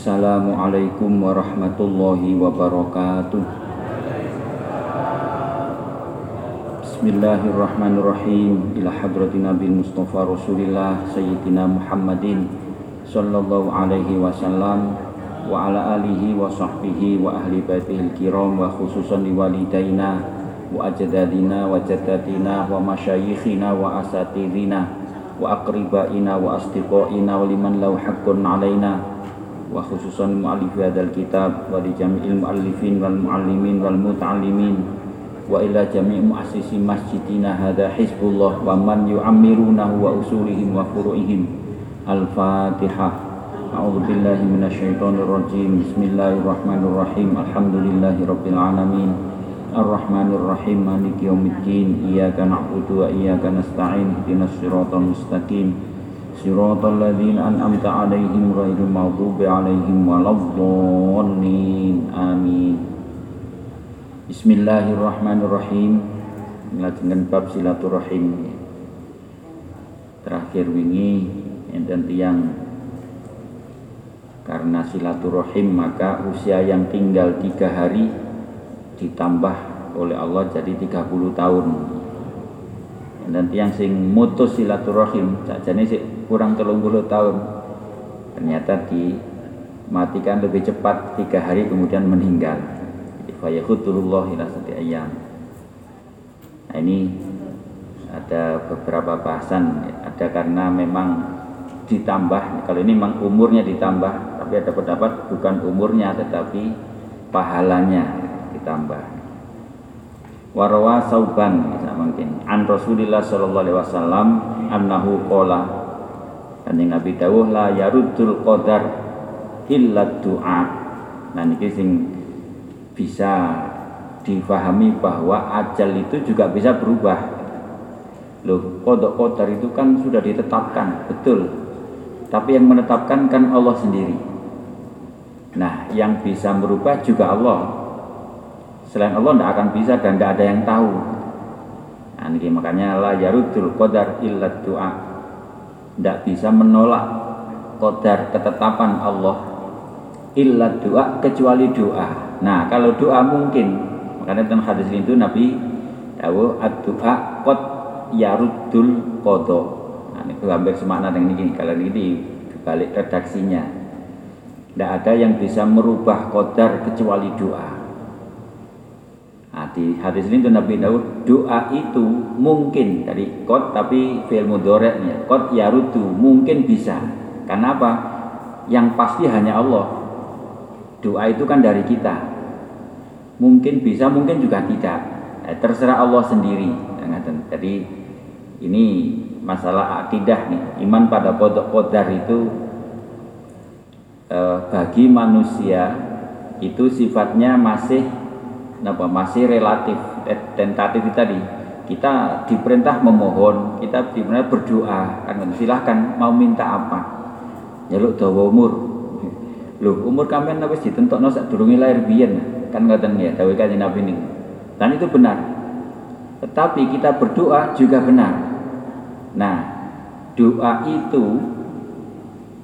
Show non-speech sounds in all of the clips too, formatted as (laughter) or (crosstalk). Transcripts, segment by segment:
Assalamualaikum warahmatullahi wabarakatuh. Bismillahirrahmanirrahim. Ila hadrati Nabi Mustafa Rasulillah Sayyidina Muhammadin Sallallahu alaihi wasallam Wa ala alihi wa sahbihi wa ahli baitihil kiram Wa khususan di walidaina Wa ajdadina wa jadatina Wa masyayikhina wa asatidina Wa akribaina wa asdiqaina Wa liman lau haqqun alaina Wa khususan mu'alif hadal kitab Wa di jami'il mu'alifin wal mu'allimin wal muta'allimin wa ila jami' muassisi masjidina hadha hizbullah wa man yu'ammirunahu wa usulihim wa furu'ihim. Al-fatihah a'udzu billahi minasyaitonir rajim. Bismillahirrahmanirrahim. Alhamdulillahi rabbil alamin. Arrahmanir rahim maliki yaumiddin. Iyyaka na'budu wa iyyaka ihdinas siratal mustaqim siratal ladzina an'amta 'alaihim ghairil maghdubi 'alaihim waladdallin amin Bismillahirrahmanirrahim. Ngelajengan bab silaturahim. Terakhir wingi Enten tiang. Karena silaturahim Maka usia yang tinggal tiga hari Ditambah oleh Allah jadi 30 tahun. Dan tiang sing mutus silaturahim Sajane sih kurang 30 tahun. Ternyata dimatikan lebih cepat tiga hari kemudian meninggal. Fayakhudullah ila sati ayam nah ini ada beberapa bahasan. Ada karena memang ditambah kalau ini memang umurnya ditambah tapi ada pendapat bukan umurnya tetapi pahalanya ditambah. Warawa sauban bisa mungkin. An Rasulillah sallallahu alaihi wasallam annahu qala kanjeng Nabi dawuh la yaruddul qadar illa du'a. Nah niki sing bisa difahami bahwa ajal itu juga bisa berubah. Loh kodok kodar itu kan sudah ditetapkan betul. Tapi yang menetapkan kan Allah sendiri. Nah yang bisa merubah juga Allah. Selain Allah tidak akan bisa dan tidak ada yang tahu. Nah, ini makanya la yarudul qadar illa doa tidak bisa menolak kodar ketetapan Allah illa doa kecuali doa Nah, kalau doa mungkin, makanya dalam hadis itu Nabi tahu doa kot yarudul kodo. Nah, ini hampir semakna dengan ini. Kalau ini balik redaksinya, tidak ada yang bisa merubah kodar kecuali doa. Nah, di hadis ini itu Nabi Daud doa itu mungkin dari kot tapi fi'il mudoreknya kot yarudu mungkin bisa. Kenapa? Yang pasti hanya Allah. Doa itu kan dari kita mungkin bisa mungkin juga tidak eh, terserah Allah sendiri jadi ini masalah akidah nih iman pada kodok kodar itu eh, bagi manusia itu sifatnya masih apa masih relatif eh, tentatif tadi. Kita diperintah memohon kita diperintah berdoa. Kan silahkan mau minta apa? Jaluk dawa umur. Loh, umur kalian wis ditentokno sak durunge lahir biyen. Kan ngoten ya dawuh kanjeng Nabi ini dan itu benar. Tetapi kita berdoa juga benar. Nah doa itu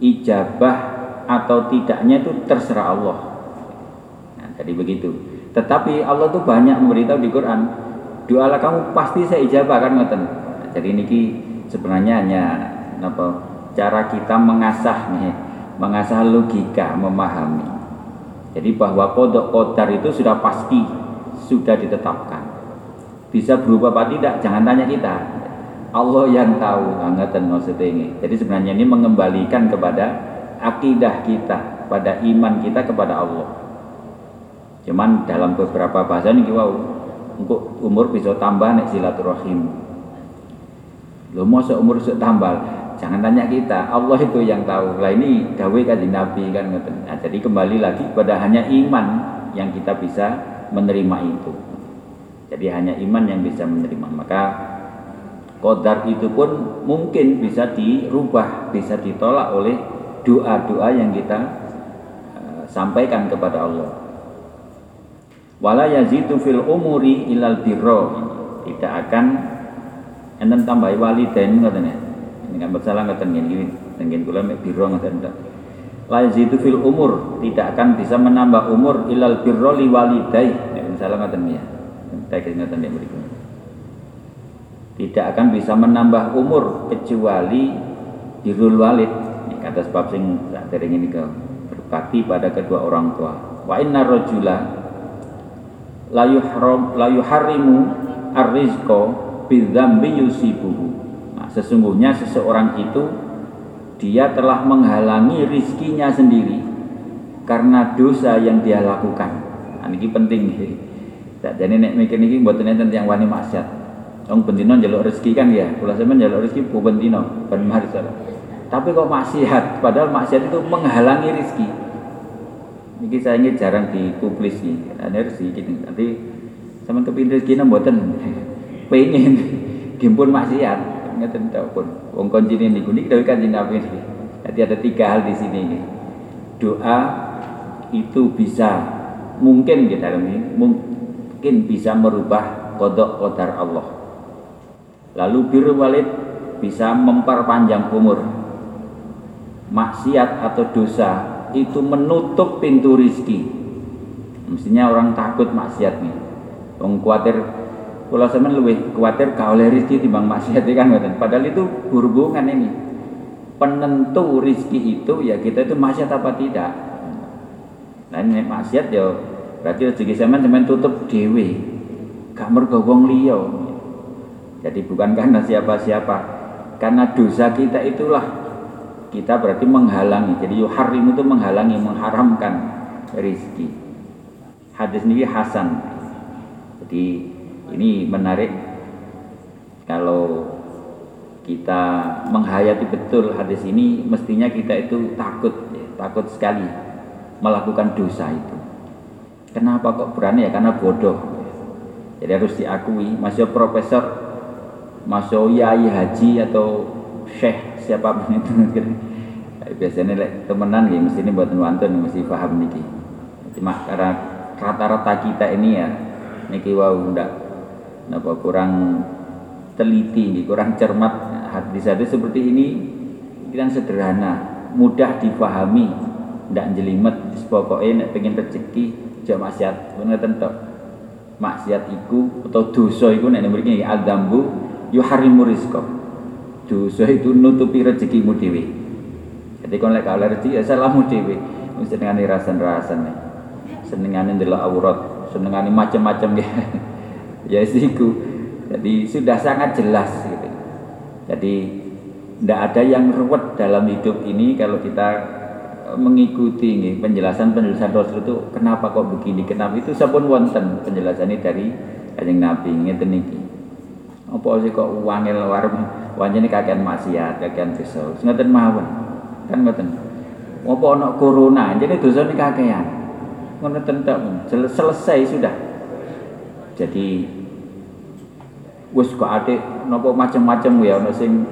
ijabah atau tidaknya itu terserah Allah. Nah, jadi begitu tetapi Allah tuh banyak memberitahu di Quran doalah kamu pasti saya ijabah kan ngoten nah, jadi ini sebenarnya hanya apa cara kita mengasah nih mengasah logika memahami jadi bahwa kodok kodar itu sudah pasti, sudah ditetapkan. Bisa berubah apa tidak, jangan tanya kita. Allah yang tahu, angkatan maksud ini. Jadi sebenarnya ini mengembalikan kepada akidah kita, pada iman kita kepada Allah. Cuman dalam beberapa bahasa ini wow, untuk umur bisa tambah nek silaturahim. Lo mau seumur tambah, Jangan tanya kita, Allah itu yang tahu. Lah ini dawe kanjeng Nabi kan nah, jadi kembali lagi pada hanya iman yang kita bisa menerima itu. Jadi hanya iman yang bisa menerima. Maka kodar itu pun mungkin bisa dirubah, bisa ditolak oleh doa-doa yang kita uh, sampaikan kepada Allah. Wala yazidu fil umuri ilal birro tidak akan enten tambahi walidain katanya nggak masalah nggak tengen gini tengen kula mek biro ngoten ndak la yazidu fil umur tidak akan bisa menambah umur ilal birroli walidai. Misalnya ngoten ya. Tekis ngoten ya berikut tidak akan bisa menambah umur kecuali birrul walid. Ini kata sebab sing dari ini ke berbakti pada kedua orang tua. Wa inna rajula la yuhram la yuharrimu ar-rizqa nah, sesungguhnya seseorang itu dia telah menghalangi rizkinya sendiri karena dosa yang dia lakukan. Nah, ini penting. Jadi nek mikir niki mboten enten yang wani maksiat. Wong bentino njaluk rezeki kan ya. Kula sampean njaluk rezeki bu bentino ben Tapi kok maksiat, padahal maksiat itu menghalangi rezeki. Niki saya ingin jarang dipublis. Ada rezeki gitu. Nanti sama kepindah rezeki mboten (laughs) pengen (laughs) gimpun maksiat ngeten pun wong koncine niku niki dawuh Kanjeng niki. Jadi ada tiga hal di sini ini. Doa itu bisa mungkin kita ini mungkin bisa merubah kodok kodar Allah. Lalu biru walid bisa memperpanjang umur. Maksiat atau dosa itu menutup pintu rizki. Mestinya orang takut maksiat nih. Wong kuatir lebih khawatir kau oleh rezeki bang maksiat kan Padahal itu berhubungan ini. Penentu rizki itu ya kita itu maksiat apa tidak. Nah ini maksiat ya berarti rezeki zaman zaman tutup dewi. Gak mergo wong Jadi bukan karena siapa-siapa. Karena dosa kita itulah kita berarti menghalangi. Jadi yuharim itu menghalangi, mengharamkan rizki. Hadis ini Hasan. Jadi ini menarik kalau kita menghayati betul hadis ini mestinya kita itu takut ya, takut sekali melakukan dosa itu kenapa kok berani ya karena bodoh jadi harus diakui masih profesor masuk yai haji atau syekh siapa itu? (laughs) Biasanya like, temenan ya mesti ini buat nonton mesti paham niki. Cuma karena rata-rata kita ini ya niki wow ndak Napa kurang teliti, ini kurang cermat hadis-hadis seperti ini. Yang sederhana, mudah difahami, tidak jelimet, pokoknya nek pengen rezeki jam maksiat, bener tentu maksiat iku atau dosa iku nek mriki adzambu yuharimu rizqa. Dosa itu nutupi rezekimu dhewe. Jadi kon lek oleh rezeki ya salahmu dhewe. Mesti dengan rasan-rasan. Senengane ndelok aurat, senengane macam-macam (laughs) ya. ya siku jadi sudah sangat jelas gitu jadi tidak ada yang ruwet dalam hidup ini kalau kita eh, mengikuti nih, penjelasan-penjelasan Rasul itu kenapa kok begini kenapa itu sabun wonten penjelasannya dari kanjeng Nabi ngeten niki apa sih kok wangil warung ini kakean maksiat kakean dosa. Ngeten mawon. Kan ngoten. Apa ana corona? Jadi dosa ini kakean. Ngono tentak selesai sudah. Jadi wis kok ate nopo macam-macam ya ono sing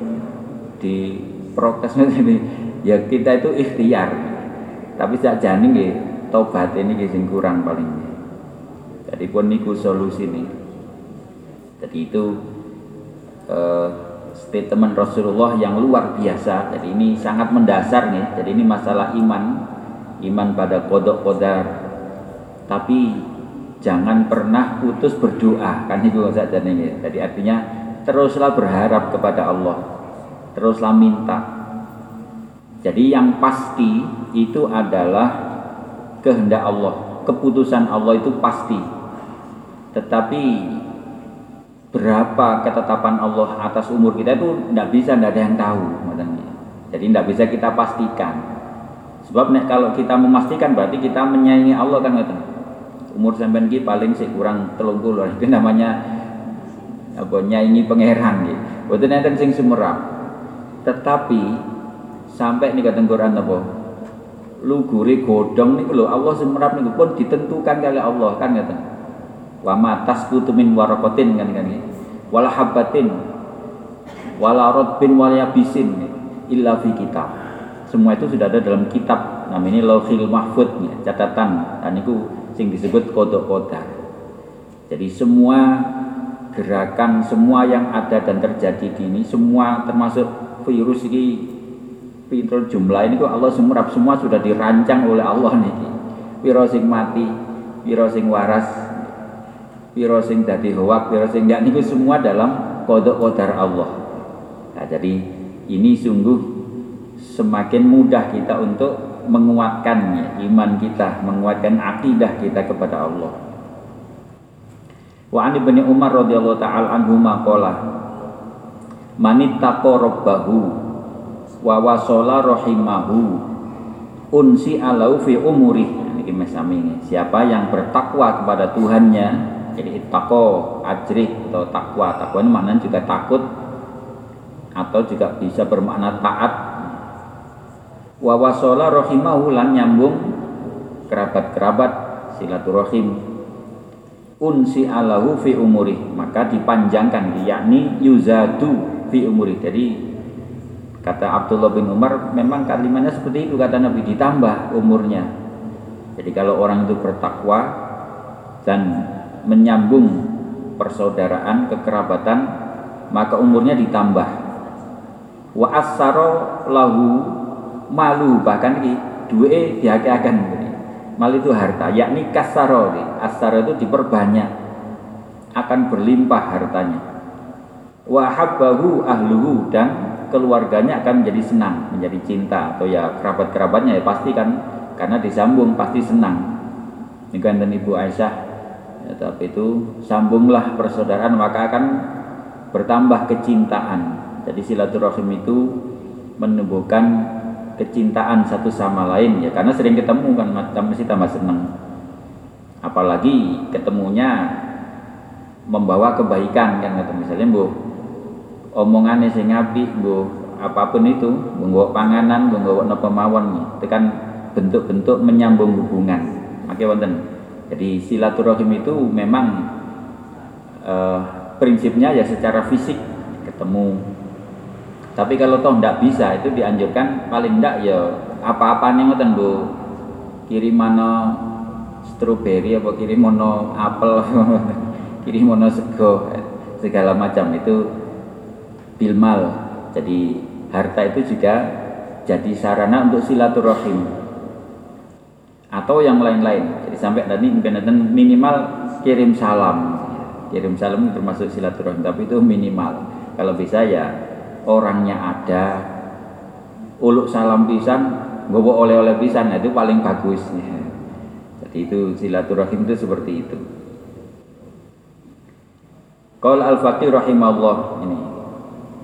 di protes ini (laughs) ya kita itu ikhtiar. Tapi sakjane nggih tobat ini nggih kurang paling. Jadi pun niku solusi nih jadi itu uh, statement Rasulullah yang luar biasa. Jadi ini sangat mendasar nih. Jadi ini masalah iman. Iman pada kodok kodar. Tapi jangan pernah putus berdoa. Kan itu saja nih jadi artinya teruslah berharap kepada Allah. Teruslah minta. Jadi yang pasti itu adalah kehendak Allah. Keputusan Allah itu pasti. Tetapi berapa ketetapan Allah atas umur kita itu tidak bisa tidak ada yang tahu jadi tidak bisa kita pastikan. Sebab kalau kita memastikan berarti kita menyayangi Allah kan umur sampean ki paling sih kurang telung puluh (laughs) itu namanya apa nyanyi pangeran gitu boten enten sing sumerap tetapi sampai nih kata Quran apa lugure godong niku lho Allah sumerap niku pun ditentukan kali Allah kan ngaten wa matas min warakotin kan kan wala habatin wala rotbin wala yabisin illa fi kitab. Semua itu sudah ada dalam kitab namanya lauhil mahfud catatan. Dan itu sing disebut kodok kodar. Jadi semua gerakan, semua yang ada dan terjadi di ini, semua termasuk virus ini, pintu jumlah ini kok Allah semurap semua sudah dirancang oleh Allah nih piro sing mati piro sing waras piro sing dadi hoak piro sing gak niku semua dalam kodok kodar Allah. Nah, jadi ini sungguh semakin mudah kita untuk menguatkannya iman kita menguatkan akidah kita kepada Allah. Wa ani bin Umar radhiyallahu taala anhu maqala manittaqo rabbahu wa wasala rahimahu unsi alau fi umurih. Ini mesami siapa yang bertakwa kepada Tuhannya jadi ittaqo ajrih atau takwa. Takwa ini maknanya juga takut atau juga bisa bermakna taat. Wa wasala rahimahu lan nyambung kerabat-kerabat silaturahim. Unsi alahu fi umurih. Maka dipanjangkan yakni yuzadu fi umurih. Jadi Kata Abdullah bin Umar, memang kalimatnya seperti itu kata Nabi ditambah umurnya. Jadi kalau orang itu bertakwa dan menyambung persaudaraan, kekerabatan, maka umurnya ditambah. Wa asaro lahu malu bahkan di dua dihakiakan mal itu harta yakni kasaro asaro itu diperbanyak akan berlimpah hartanya wa habbahu ahluhu dan keluarganya akan menjadi senang, menjadi cinta atau ya kerabat-kerabatnya ya pasti kan karena disambung pasti senang. Ini Ibu Aisyah ya, tapi itu sambunglah persaudaraan maka akan bertambah kecintaan. Jadi silaturahim itu menumbuhkan kecintaan satu sama lain ya karena sering ketemu kan mesti tambah senang. Apalagi ketemunya membawa kebaikan kan kata misalnya Bu omongannya sing apik bu apa pun itu nggawa panganan nggawa napa mawon itu kan bentuk-bentuk menyambung hubungan makanya wonten jadi silaturahim itu memang uh, prinsipnya ya secara fisik ketemu. Tapi kalau toh tidak bisa itu dianjurkan paling tidak ya apa-apa nih ngoten bu. Kirim mana stroberi apa kirim mana apel (laughs) kirim mana sego segala macam itu bilmal. Jadi harta itu juga jadi sarana untuk silaturahim. Atau yang lain-lain jadi sampai tadi minimal kirim salam. Kirim salam termasuk silaturahim tapi itu minimal. Kalau bisa ya orangnya ada uluk salam pisan gowo oleh-oleh pisan nah, itu paling bagus jadi itu silaturahim itu seperti itu. Qala al-faqih rahimahullah ini.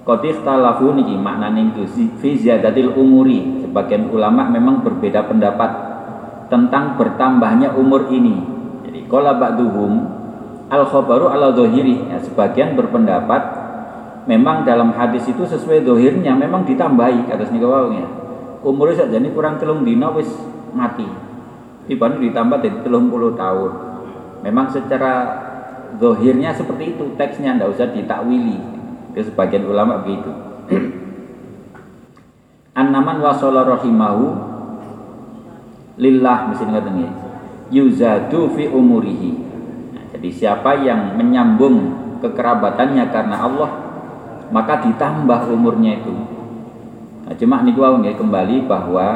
Qad ikhtalafu niki maknane itu fi ziyadatil umuri. Sebagian ulama memang berbeda pendapat tentang bertambahnya umur ini. Jadi qala ba'duhum al khabaru ala dhahiri. Ya, sebagian berpendapat memang dalam hadis itu sesuai dohirnya memang ditambahi atas nika ya. Umur saja ini kurang telung dina wis mati. Tiba ditambah jadi telung puluh tahun. Memang secara dohirnya seperti itu teksnya ndak usah ditakwili itu sebagian ulama begitu. (clears throat) An-naman wasala rahimahu lillah mesti ngaten ya. Yuzadu fi umurihi. Nah, jadi siapa yang menyambung kekerabatannya karena Allah maka ditambah umurnya itu. Nah, cuma niku ya kembali bahwa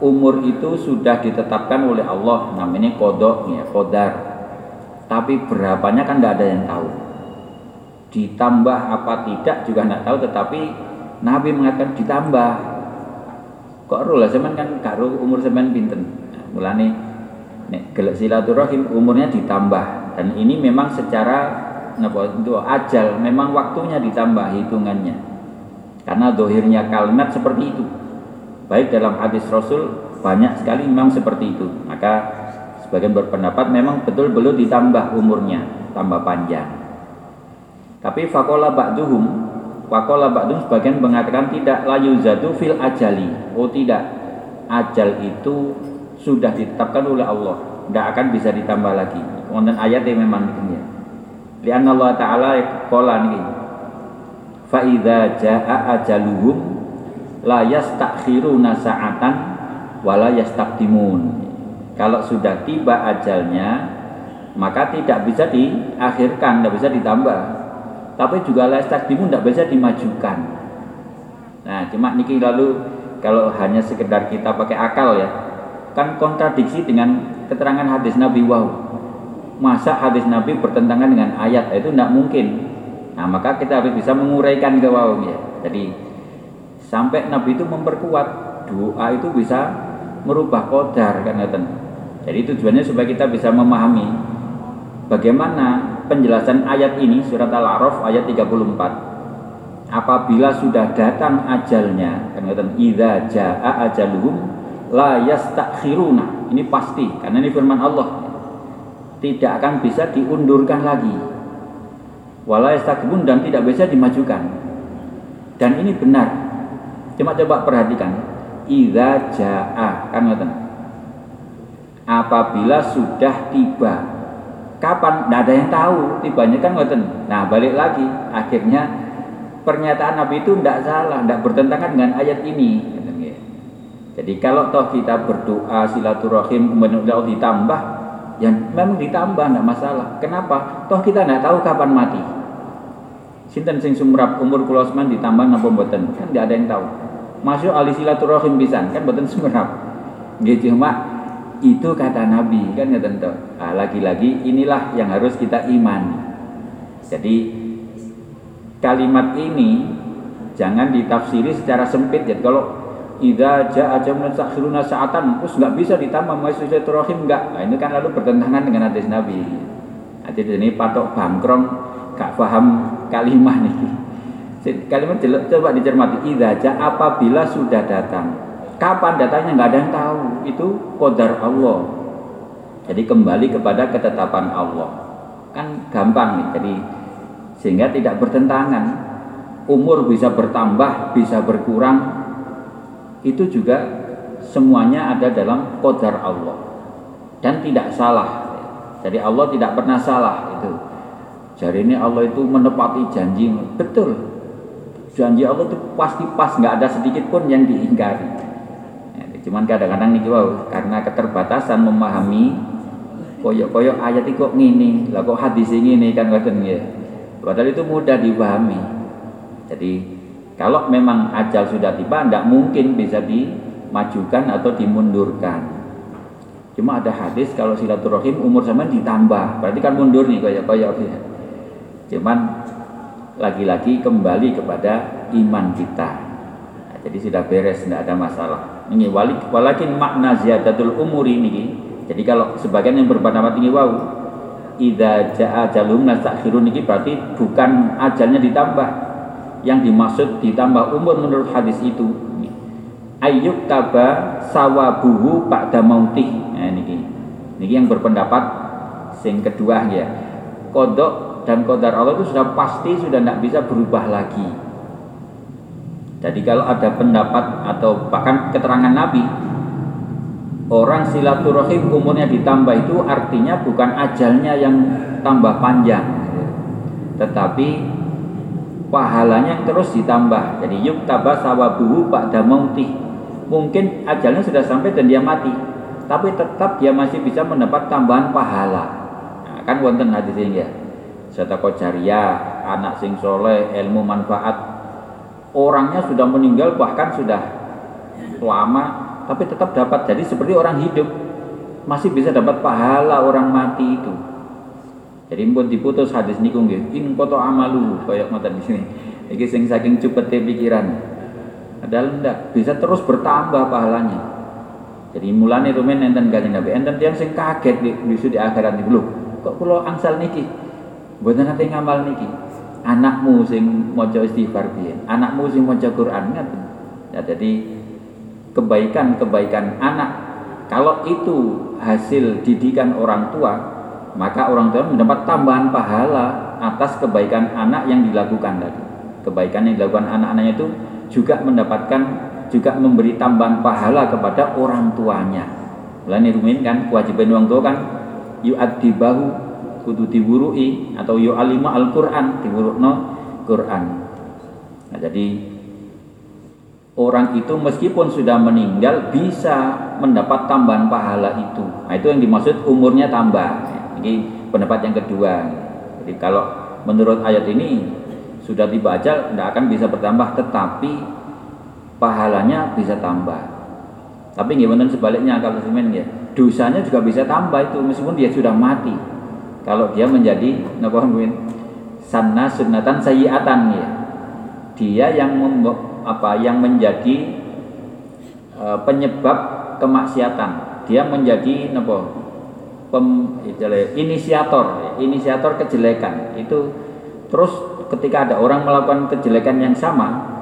umur itu sudah ditetapkan oleh Allah namanya kodok ya kodar. Tapi berapanya kan tidak ada yang tahu ditambah apa tidak juga tidak tahu tetapi Nabi mengatakan ditambah kok lah semen kan karo umur semen pinten? Nah, mulane nek gelek silaturahim umurnya ditambah. Dan ini memang secara napa itu ajal memang waktunya ditambah hitungannya. Karena dohirnya kalimat seperti itu. Baik dalam hadis Rasul banyak sekali memang seperti itu. Maka sebagian berpendapat memang betul belum ditambah umurnya tambah panjang. Tapi fakola ba'duhum Fakola ba'duhum sebagian mengatakan tidak layu zatu fil ajali. Oh tidak. Ajal itu sudah ditetapkan oleh Allah. Tidak akan bisa ditambah lagi. Kemudian ayat yang memang ini. Lian Allah Ta'ala kola ini. Fa'idha ja'a ajaluhum La yastakhiruna sa'atan Wala yastakdimun Kalau sudah tiba ajalnya maka tidak bisa diakhirkan, tidak bisa ditambah tapi juga layak takdimu tidak bisa dimajukan. Nah cuma niki lalu kalau hanya sekedar kita pakai akal ya kan kontradiksi dengan keterangan hadis Nabi. Wow masa hadis Nabi bertentangan dengan ayat? Itu tidak mungkin. Nah maka kita harus bisa menguraikan ke wow ya. Jadi sampai Nabi itu memperkuat doa itu bisa merubah kodar kan jadi tujuannya supaya kita bisa memahami bagaimana penjelasan ayat ini surat Al-A'raf ayat 34 apabila sudah datang ajalnya kan idza jaa ajaluhum la yastakhiruna. Ini pasti karena ini firman Allah. Tidak akan bisa diundurkan lagi. Wala yastakbun dan tidak bisa dimajukan. Dan ini benar. Cuma coba perhatikan. Idza jaa kan ngoten apabila sudah tiba kapan tidak ada yang tahu tibanya kan ngoten nah balik lagi akhirnya pernyataan Nabi itu tidak salah, tidak bertentangan dengan ayat ini. Jadi kalau toh kita berdoa silaturahim kemudian ditambah, ya memang ditambah tidak masalah. Kenapa? Toh kita tidak tahu kapan mati. Sinten sing sumrap umur kulosman ditambah napa mboten? Kan tidak ada yang tahu. Masuk ali silaturahim pisan kan mboten sumrap. Gitu cuma itu kata Nabi kan ya tentu. Nah, lagi-lagi inilah yang harus kita imani. Jadi kalimat ini jangan ditafsiri secara sempit. Jadi kalau Ida jaa jamnun sakhiruna sa'atan terus nggak bisa ditambah maisulaturahim enggak nah ini kan lalu bertentangan dengan hadis Nabi. Hadis ini patok bangkrong gak paham kalimat nih kalimat coba dicermati. Ida jaa apabila sudah datang kapan datangnya? Nggak ada yang tahu. Itu kodar Allah. Jadi kembali kepada ketetapan Allah. Kan gampang nih. Jadi sehingga tidak bertentangan. Umur bisa bertambah bisa berkurang. Itu juga semuanya ada dalam kodar Allah. Dan tidak salah. Jadi Allah tidak pernah salah. Itu. Jadi ini Allah itu menepati janji. Betul. Janji Allah itu pasti pas. Nggak ada sedikit pun yang diingkari cuman kadang-kadang nih wow, karena keterbatasan memahami koyok-koyok ayat kok ngini lah kok hadis ini kan ngoten ya Padahal itu mudah dipahami. Jadi kalau memang ajal sudah tiba, tidak mungkin bisa dimajukan atau dimundurkan. Cuma ada hadis kalau silaturahim umur zaman ditambah, berarti kan mundur nih kayak ya. Cuman lagi-lagi kembali kepada iman kita. Nah, jadi sudah beres, tidak ada masalah. Ini walik, walakin makna ziyadatul umuri ini. Jadi kalau sebagian yang berpendapat ini wow, Ida jaa jalum nastakhirun ini berarti bukan ajalnya ditambah. Yang dimaksud ditambah umur menurut hadis itu. Ayyuk taba sawabuhu ba'da mautih. Nah ini ini yang berpendapat sing kedua ya. Kodok dan kodar Allah itu sudah pasti sudah tidak bisa berubah lagi jadi kalau ada pendapat atau bahkan keterangan Nabi orang silaturahim umurnya ditambah itu artinya bukan ajalnya yang tambah panjang. Tetapi pahalanya terus ditambah. Jadi yuk tabah sawabuhu ba'da mautih. Mungkin ajalnya sudah sampai dan dia mati tapi tetap dia masih bisa mendapat tambahan pahala. Nah, kan wonten hadis ini ya. Sedekah jariah anak sing soleh ilmu manfaat orangnya sudah meninggal bahkan sudah lama tapi tetap dapat. Jadi seperti orang hidup masih bisa dapat pahala orang mati itu. Jadi pun diputus hadis niku nggih. In koto amalu kayak ngoten di sini. Iki sing saking cepete pikiran. Padahal ndak bisa terus bertambah pahalanya. Jadi mulane rumen enten kanjeng Nabi. Enten tiyang sing kaget di, di, akhirat niku. Lho kok kula angsal niki? Mboten nate ngamal niki anakmu sing maca istighfar piye? Anakmu sing maca Quran ngaten? Ya jadi kebaikan-kebaikan anak kalau itu hasil didikan orang tua maka orang tua mendapat tambahan pahala atas kebaikan anak yang dilakukan tadi. Kebaikan yang dilakukan anak-anaknya itu juga mendapatkan juga memberi tambahan pahala kepada orang tuanya. Mulai rumin kan kewajiban orang tua kan yu'adibahu kudu diwurui atau yu'alima al-Quran diwurukno Quran nah jadi orang itu meskipun sudah meninggal bisa mendapat tambahan pahala itu. Nah, itu yang dimaksud umurnya tambah. Ini pendapat yang kedua. Jadi kalau menurut ayat ini sudah dibaca tidak akan bisa bertambah tetapi pahalanya bisa tambah. Tapi gimana sebaliknya kalau semen ya, dosanya juga bisa tambah itu meskipun dia sudah mati. Kalau dia menjadi napa sana sunatan sayiatan ya. Dia yang apa yang menjadi uh, penyebab kemaksiatan. Dia menjadi napa pem, inisiator, inisiator kejelekan. Itu terus ketika ada orang melakukan kejelekan yang sama,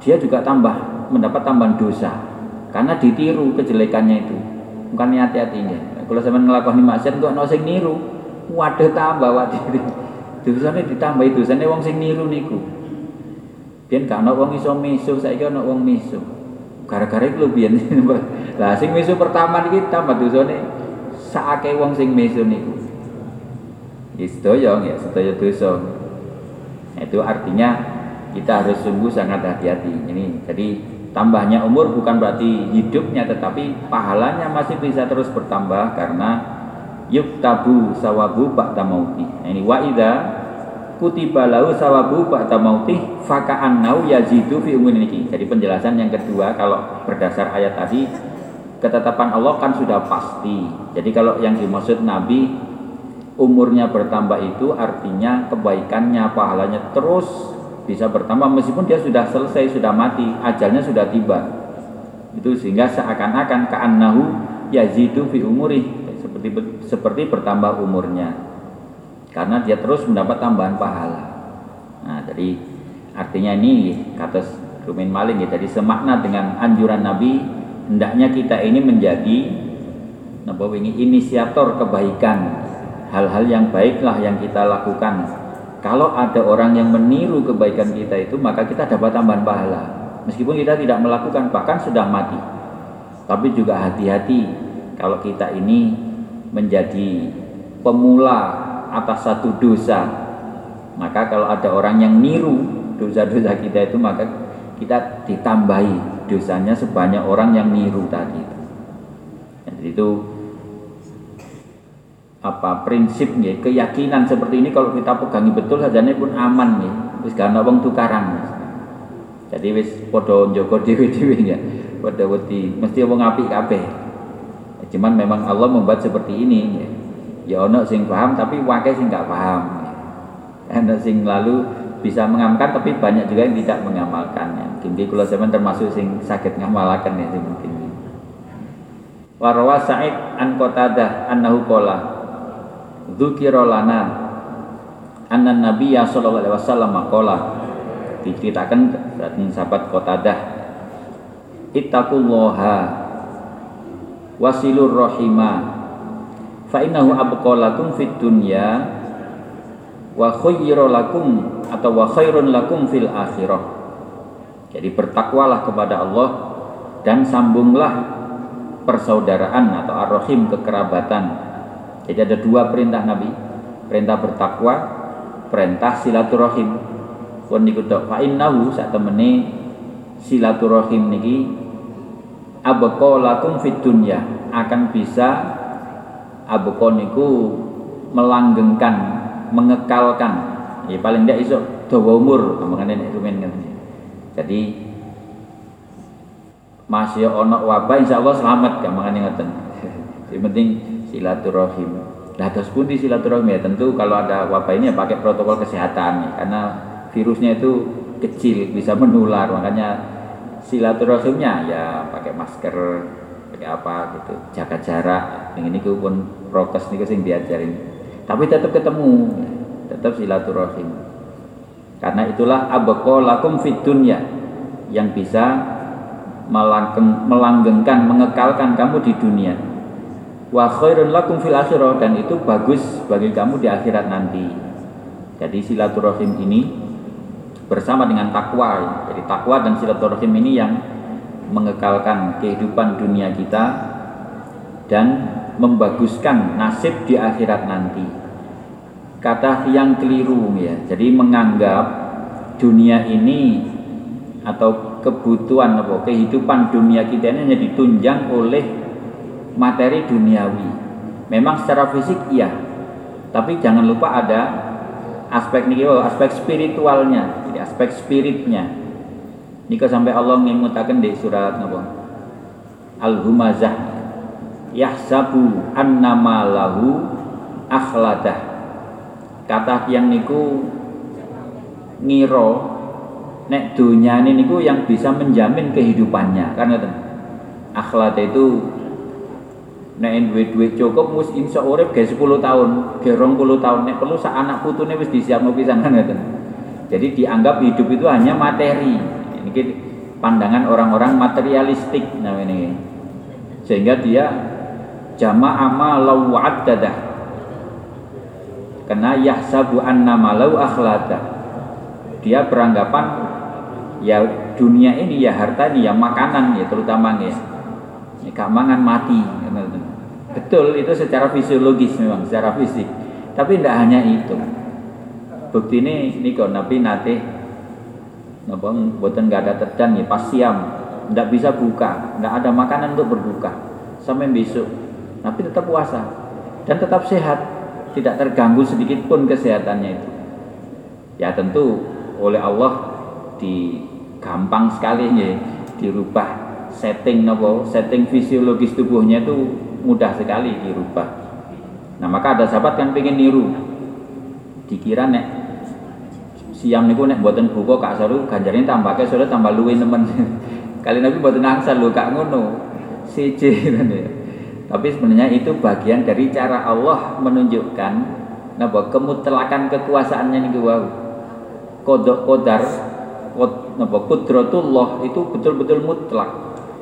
dia juga tambah mendapat tambahan dosa karena ditiru kejelekannya itu bukan hati-hatinya kalau sama ngelakukan maksiat kok no sing niru waduh tambah waduh. Dosanya ditambah dosanya wong sing niru niku. Biar gak ono wong iso misu saya ono wong misu gara-gara itu biar (laughs) lah sing misu pertama niki tambah dosane saake wong sing misu niku. Itu ya ya sedaya dosa. Itu artinya kita harus sungguh sangat hati-hati. Ini jadi tambahnya umur bukan berarti hidupnya tetapi pahalanya masih bisa terus bertambah karena yuktabu sawabu ba'da mauti ini wa idza kutiba lahu sawabu ba'da mauti faka'annau yazidu fi umur ini jadi penjelasan yang kedua kalau berdasar ayat tadi ketetapan Allah kan sudah pasti. Jadi kalau yang dimaksud Nabi umurnya bertambah itu artinya kebaikannya pahalanya terus bisa bertambah meskipun dia sudah selesai sudah mati ajalnya sudah tiba. Itu sehingga seakan-akan ka'annahu yazidu fi umuri seperti seperti bertambah umurnya karena dia terus mendapat tambahan pahala nah jadi artinya ini kata Rumin Maling ya jadi semakna dengan anjuran Nabi hendaknya kita ini menjadi napa ini inisiator kebaikan hal-hal yang baiklah yang kita lakukan kalau ada orang yang meniru kebaikan kita itu, maka kita dapat tambahan pahala. Meskipun kita tidak melakukan, bahkan sudah mati. Tapi juga hati-hati kalau kita ini menjadi pemula atas satu dosa. Maka kalau ada orang yang niru dosa-dosa kita itu, maka kita ditambahi dosanya sebanyak orang yang niru tadi. Jadi itu apa prinsipnya keyakinan seperti ini kalau kita pegangi betul saja ini pun aman nih wis gak tukaran jadi wis podo joko dewi-dewi ya wedi mesti wong apik kabeh cuman memang Allah membuat seperti ini ya, ya ono sing paham tapi wakai sing gak paham ada sing lalu bisa mengamalkan tapi banyak juga yang tidak mengamalkan ya. Mungkin kalau saya termasuk sing sakit ngamalkan ya sing mungkin. Warwa Sa'id an Qatadah annahu qala dzukira lana anna nabiyya sallallahu alaihi wasallam qala diceritakan dari sahabat Qatadah ittaqullaha wasilur rahima fa innahu abqalakum fid dunya wa khayru lakum atau wa khairun lakum fil akhirah. Jadi bertakwalah kepada Allah dan sambunglah persaudaraan atau ar-rahim kekerabatan. Jadi ada dua perintah Nabi, perintah bertakwa, perintah silaturahim. Pun niku tok fa innahu sak temene silaturahim niki abqa lakum fid dunya akan bisa abqa niku melanggengkan, mengekalkan. Ya paling tidak iso dawa umur makane nek rumen ngene. Jadi masih ono wabah insyaallah selamat gampangane ngoten. (laughs) Yang penting silaturahim. Nah terus pun di silaturahim ya tentu kalau ada wabah ini ya pakai protokol kesehatan ya, karena virusnya itu kecil bisa menular makanya silaturahimnya ya pakai masker pakai apa gitu jaga jarak. Yang ini pun prokes nih sing diajarin. Tapi tetap ketemu tetap silaturahim. Karena itulah abqalakum fid dunya yang bisa melanggengkan mengekalkan kamu di dunia. Wa khairun lakum fil akhirah dan itu bagus bagi kamu di akhirat nanti. Jadi silaturahim ini bersama dengan takwa. Jadi takwa dan silaturahim ini yang mengekalkan kehidupan dunia kita dan membaguskan nasib di akhirat nanti. Kata yang keliru ya. Jadi menganggap dunia ini atau kebutuhan atau kehidupan dunia kita ini hanya ditunjang oleh materi duniawi. Memang secara fisik iya, tapi jangan lupa ada aspek nih, aspek spiritualnya, aspek spiritnya. Nika sampai Allah ngimutaken di surat napa? Al-Humazah. Yahsabu annama lahu akhladah. Kata yang niku ngiro nek dunia ini niku yang bisa menjamin kehidupannya karena akhlad itu nek duit-duit cukup mus insya urip ge 10 tahun, ge 20 tahun nek perlu sak anak putune wis disiapno pisan kan ngoten. Jadi dianggap hidup itu hanya materi. Ini pandangan orang-orang materialistik namanya. Sehingga dia jama'a ma law. Karena yahsabu anna malau akhlada. Dia beranggapan ya dunia ini ya harta ini ya makanan ya terutama ya. Ya mangan mati Betul itu secara fisiologis memang, secara fisik. Tapi tidak hanya itu. Bukti ini kok Nabi nate napa buatan nggak ada terdan ya pas siam. Tidak bisa buka nggak ada makanan untuk berbuka. Sampai besok Nabi tetap puasa dan tetap sehat. Tidak terganggu sedikit pun kesehatannya itu. Ya tentu oleh Allah di gampang sekali ya dirubah setting nopo setting fisiologis tubuhnya itu mudah sekali dirubah. Nah maka ada sahabat kan pengen niru, dikira nek siang niku nek buatan buku kak seru ganjarin tambah ke sudah tambah luwe temen. (laughs) Kali nabi buatan angsal lu kak ngono, ya. Tapi sebenarnya itu bagian dari cara Allah menunjukkan napa kemutlakan kekuasaannya nih wow. Kodok kodar kod, napa kudratullah itu betul-betul mutlak.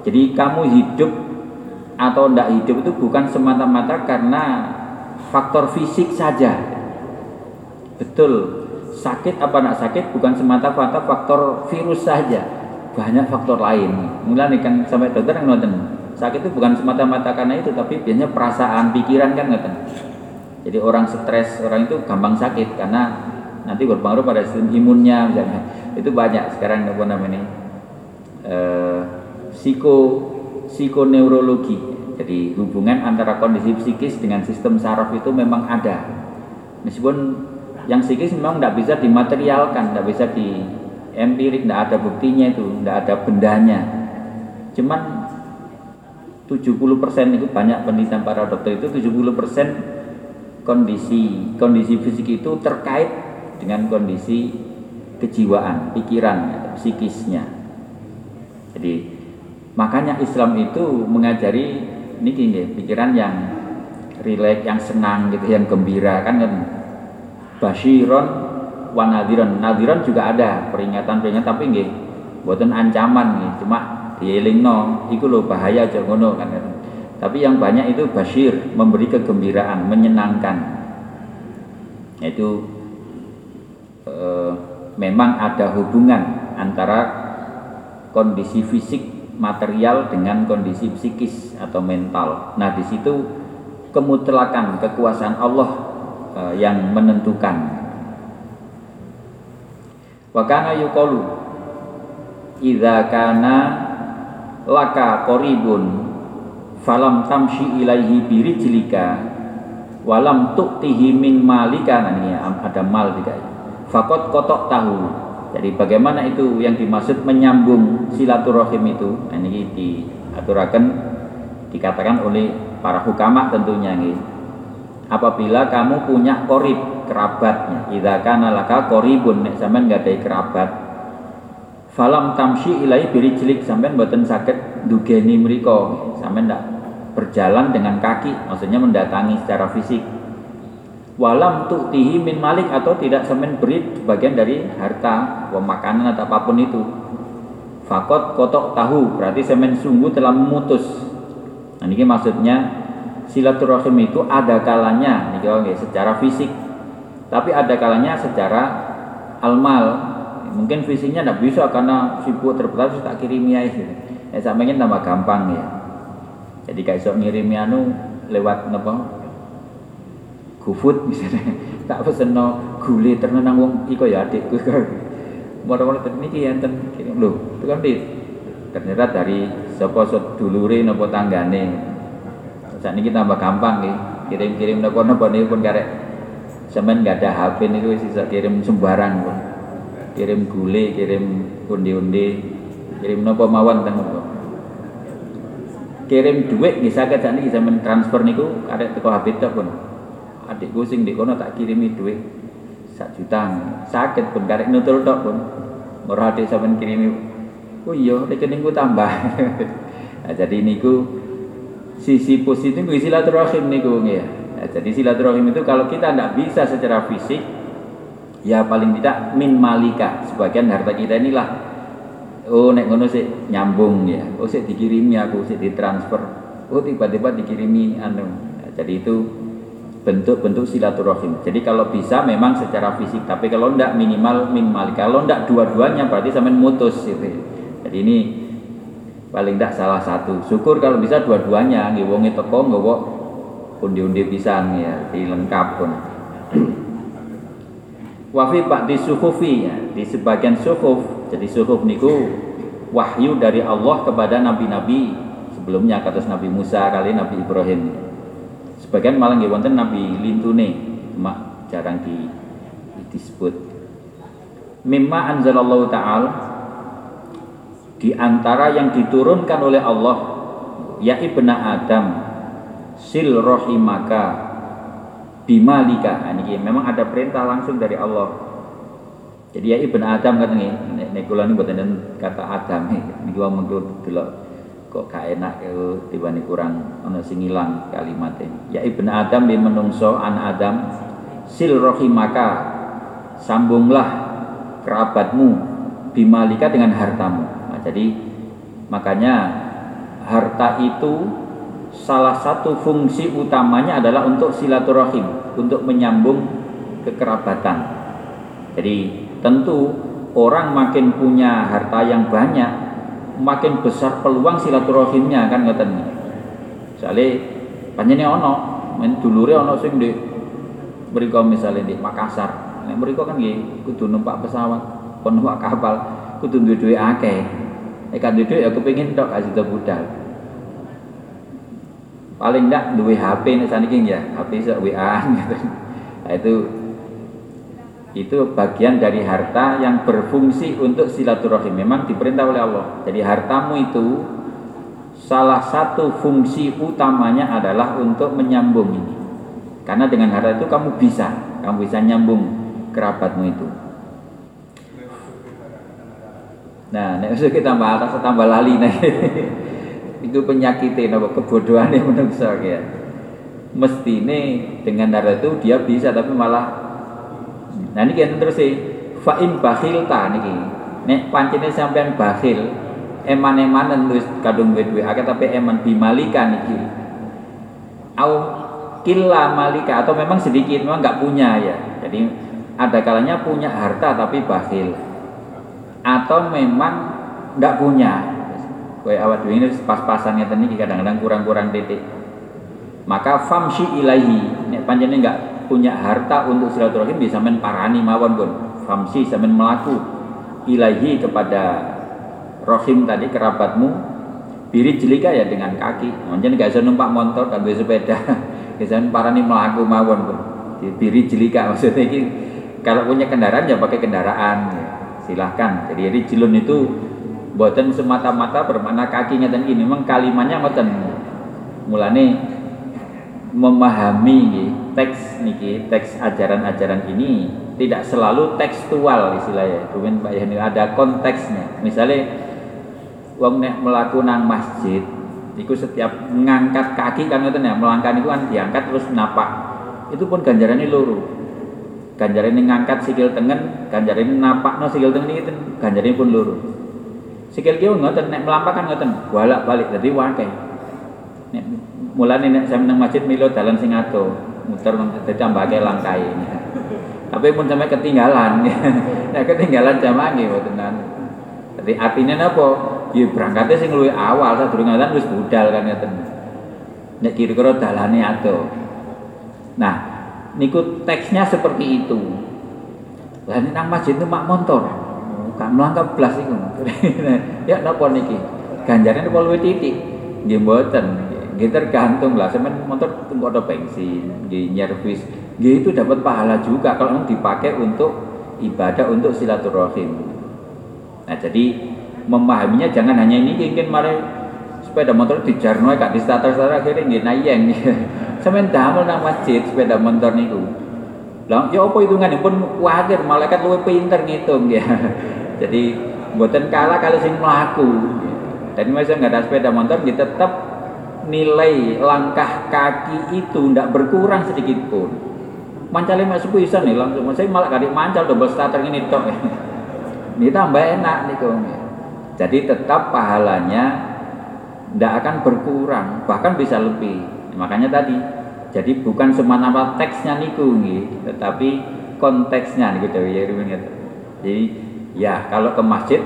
Jadi kamu hidup atau tidak hidup itu bukan semata-mata karena faktor fisik saja. Betul, sakit apa tidak sakit bukan semata-mata faktor virus saja, banyak faktor lain. Mulai kan sampai dokter yang nonton sakit itu bukan semata-mata karena itu, tapi biasanya perasaan, pikiran kan nonton. Jadi orang stres, orang itu gampang sakit karena nanti berpengaruh pada sistem imunnya misalnya. Itu banyak sekarang apa namanya? Eh, psiko psikoneurologi. Jadi hubungan antara kondisi psikis dengan sistem saraf itu memang ada. Meskipun yang psikis memang tidak bisa dimaterialkan, tidak bisa di empirik, tidak ada buktinya itu, tidak ada bendanya. Cuman 70% itu banyak penelitian para dokter itu 70% kondisi kondisi fisik itu terkait dengan kondisi kejiwaan, pikiran, psikisnya. Jadi Makanya Islam itu mengajari ini gini, pikiran yang rileks, yang senang gitu, yang gembira kan kan. Bashiron wa nadiron. Nadiron juga ada peringatan-peringatan tapi nggih buatan ancaman nih, cuma dielingno iku lho bahaya aja ngono kan. Tapi yang banyak itu basyir, memberi kegembiraan, menyenangkan. Itu eh, memang ada hubungan antara kondisi fisik material dengan kondisi psikis atau mental. Nah, di situ kemutlakan kekuasaan Allah uh, yang menentukan. Wa kana yuqalu idza kana laka qaribun falam tamshi ilaihi birijlika walam tu'tihi min malika nah ini ada mal juga fakot kotok tahu jadi bagaimana itu yang dimaksud menyambung silaturahim itu? Nah, ini diaturakan dikatakan oleh para hukama tentunya nih. Apabila kamu punya korib kerabatnya, idza kana laka koribun nek sampean ada kerabat. Falam tamshi ilai cilik sampean mboten saged dugeni mriku, sampean ndak berjalan dengan kaki, maksudnya mendatangi secara fisik. Walam tu'tihi min malik atau tidak semen beri bagian dari harta makanan atau apa pun itu. Fakot kotok tahu berarti semen sungguh telah memutus. Nah ini maksudnya silaturahim itu ada kalanya nih okay, secara fisik. Tapi ada kalanya secara almal. Mungkin fisiknya tidak bisa karena sibuk terbatas tak kirim ya itu ya sampai tambah gampang ya. Jadi kayak sok ngirim anu lewat apa GoFood misalnya. (laughs) Tak pesen no gule ternyata wong iko (laughs) ya adikku. Moro-moro niki enten kirim lho itu kan di ternyata dari sapa dulure napa tanggane saat ini tambah gampang nih. Kirim-kirim nopo nopo nih pun karek. Semen nggak ada HP nih gue sisa kirim sembarang pun. Kirim gule kirim undi-undi kirim nopo mawon teng kirim duit nggih saged. Sakniki sampeyan transfer niku arek teko HP tok pun. Adikku sing di kono tak kirimi duit sak juta sakit pun karek nutul tok pun. Ora adik sampeyan kirimi. Oh iya rekeningku tambah. (laughs) Nah, jadi niku sisi positif silaturahim niku ya. Nah, jadi silaturahim itu kalau kita tidak bisa secara fisik ya paling tidak min malika. Sebagian harta kita inilah oh nek ngono sih nyambung ya. Oh sih dikirimi aku sih ditransfer. Oh tiba-tiba dikirimi anu. Jadi itu bentuk-bentuk silaturahim. Jadi kalau bisa memang secara fisik tapi kalau ndak minimal minimal kalau ndak dua-duanya berarti sampai mutus gitu jadi ini paling ndak salah satu. Syukur kalau bisa dua-duanya. Nggih wong teko nggawa undi-undi pisan ya dilengkap pun. Wafi pak di suhufi ya, di sebagian suhuf jadi suhuf niku wahyu dari Allah kepada nabi-nabi. Sebelumnya kata Nabi Musa kali Nabi Ibrahim. Sebagian malah nggih wonten Nabi lintune. Mak jarang di disebut. Mimma anzalallahu ta'ala di antara yang diturunkan oleh Allah ya ibna Adam sil rohimaka bimalika nah, ini memang ada perintah langsung dari Allah jadi ya ibn Adam kan nih, nek kula niku kata Adam niku wong delok kok gak enak tiba nih kurang ana sing ilang kalimatnya. Ya ibn Adam bi menungso an Adam sil rohimaka sambunglah kerabatmu bimalika dengan hartamu. Jadi makanya harta itu salah satu fungsi utamanya adalah untuk silaturahim, untuk menyambung kekerabatan. Jadi tentu orang makin punya harta yang banyak makin besar peluang silaturahimnya kan ngoten? Misalnya panjene ono men dulure ono sing di mriko misalnya di Makassar. Nek kan kudu numpak pesawat numpak kapal kudu duwe akeh kan duwe ya kepengin tok kasih budal. Paling enggak duwe HP nek saniki ya. HP sak WA (laughs) gitu. Nah, itu itu bagian dari harta yang berfungsi untuk silaturahim. Memang diperintah oleh Allah. Jadi hartamu itu salah satu fungsi utamanya adalah untuk menyambung ini. Karena dengan harta itu kamu bisa kamu bisa nyambung kerabatmu itu nah nek kita tambah atas tambah lali nih (laughs) itu penyakitnya napa kebodohan yang menungso ya mesti ini dengan harta itu dia bisa tapi malah Nah ini kita terus sih fa'in bakhil ta niki. Nek pancene sampean bakhil eman-emanan nulis kadung akeh tapi eman bimalika niki. Au killa malika atau memang sedikit memang nggak punya ya. Jadi ada kalanya punya harta tapi bakhil. Atau memang nggak punya. Kue awat ini pas-pasannya tadi kadang-kadang kurang-kurang titik. Maka famshi ilahi, nek panjenengan nggak punya harta untuk silaturahim bisa men parani mawon pun famsi samen melaku ilahi kepada rohim tadi kerabatmu. Biri jelika ya dengan kaki. Mungkin gak bisa numpak motor dan sepeda. (laughs) Bisa parani melaku mawon pun biri jelika (laughs) maksudnya ini kalau punya kendaraan ya pakai kendaraan. ya. Silahkan. Jadi rijlun itu buatan semata-mata bermakna kakinya dan ini memang kalimatnya ngoten mulane memahami teks niki teks ajaran-ajaran ini tidak selalu tekstual istilahnya. Kemudian Pak Yani ada konteksnya. Misalnya wong nek melaku nang masjid itu setiap mengangkat kaki kan itu ya melangkah itu kan diangkat terus napak. Itu pun ganjarannya luru ganjaran ini ngangkat sikil tengen ganjaran ini napak no sikil tengen itu ganjarannya pun luru. Sikil kieu ngoten nek melampah kan ngoten bolak balik jadi wakai nek mulane nek saya nang masjid milo dalan sing adoh muter dadi ambake langkai. Tapi pun sampai ketinggalan. (laughs) Nek ketinggalan jamaah nggih mboten jadi artinya napa? Ya berangkatnya sing luwih awal sadurunge ngoten wis budal kan ngeten nek kira-kira dalane adoh. Nah niku teksnya seperti itu. Lah nang masjid itu mak motor kan melangkah belas iku (laughs) ya napa niki? Ganjaran apa luwih titik. Nggih mboten. Gitu tergantung lah, semen motor tunggu ada bensin, di nyervis, gitu itu dapat pahala juga kalau dipakai untuk ibadah untuk silaturahim. Nah jadi memahaminya jangan hanya ini. Mungkin mari sepeda motor di jarno gak di starter starter akhirnya nggih nayeng. (laughs) Sampean damel nang masjid sepeda motor niku. Lah ya apa pun wajar malaikat luwih pinter ngitung ya (laughs) jadi buatan kalah kalau sing melaku dan masa nggak ada sepeda motor kita tetap nilai langkah kaki itu tidak berkurang sedikit pun. Mancalnya masuk bisa nih langsung. Saya malah kali mancal double starter ini tok. (laughs) Ini tambah enak nih jadi tetap pahalanya tidak akan berkurang bahkan bisa lebih makanya tadi jadi bukan semata teksnya niku nih tetapi konteksnya nih gitu ya jadi ya kalau ke masjid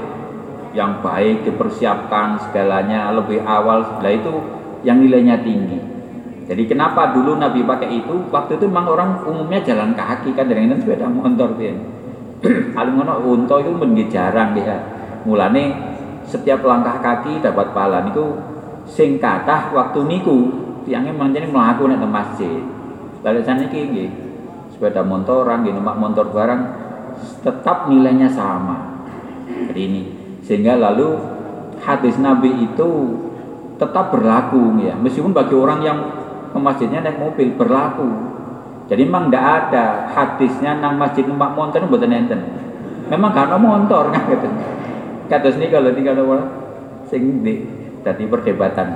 yang baik dipersiapkan segalanya lebih awal setelah itu yang nilainya tinggi jadi kenapa dulu Nabi pakai itu? Waktu itu memang orang umumnya jalan kaki kan dengan sepeda motor dia. (clears throat) Paling ngono unta itu menjadi jarang dia. Mulane setiap langkah kaki dapat pahala niku sing kathah waktu niku tiangnya manjane mlaku nek masjid. Lalu sana iki sepeda motoran nggih numpak motor barang tetap nilainya sama. Jadi ini sehingga lalu hadis Nabi itu tetap berlaku ya meskipun bagi orang yang ke masjidnya naik mobil berlaku. Jadi memang tidak ada hadisnya nang masjid numpak motor itu buatan enten. Memang karena motor (laughs) kan gitu. Kata sini kalau tinggal orang sing di tadi perdebatan.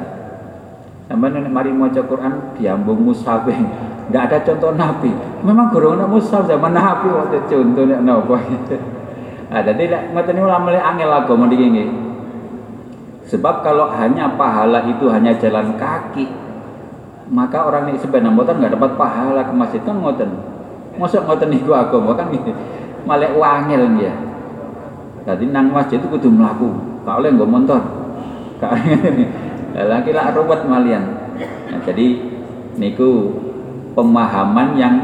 Sama nenek mari mau Quran diambung mushaf tidak (laughs) ada contoh nabi. Memang guru nak mushaf zaman nabi waktu contoh nek nopo. (laughs) Nah jadi ngoten mulai mulai angel agama dingin sebab kalau hanya pahala itu hanya jalan kaki maka orang ini sepeda motor nggak dapat pahala ke masjid. Kan ngoten. Masuk ngoten niku agama kan gitu malah wangil ya jadi nang masjid itu kudu melaku gak oleh nggak motor gak lagi (laughs) lah ruwet malian. Nah, jadi niku pemahaman yang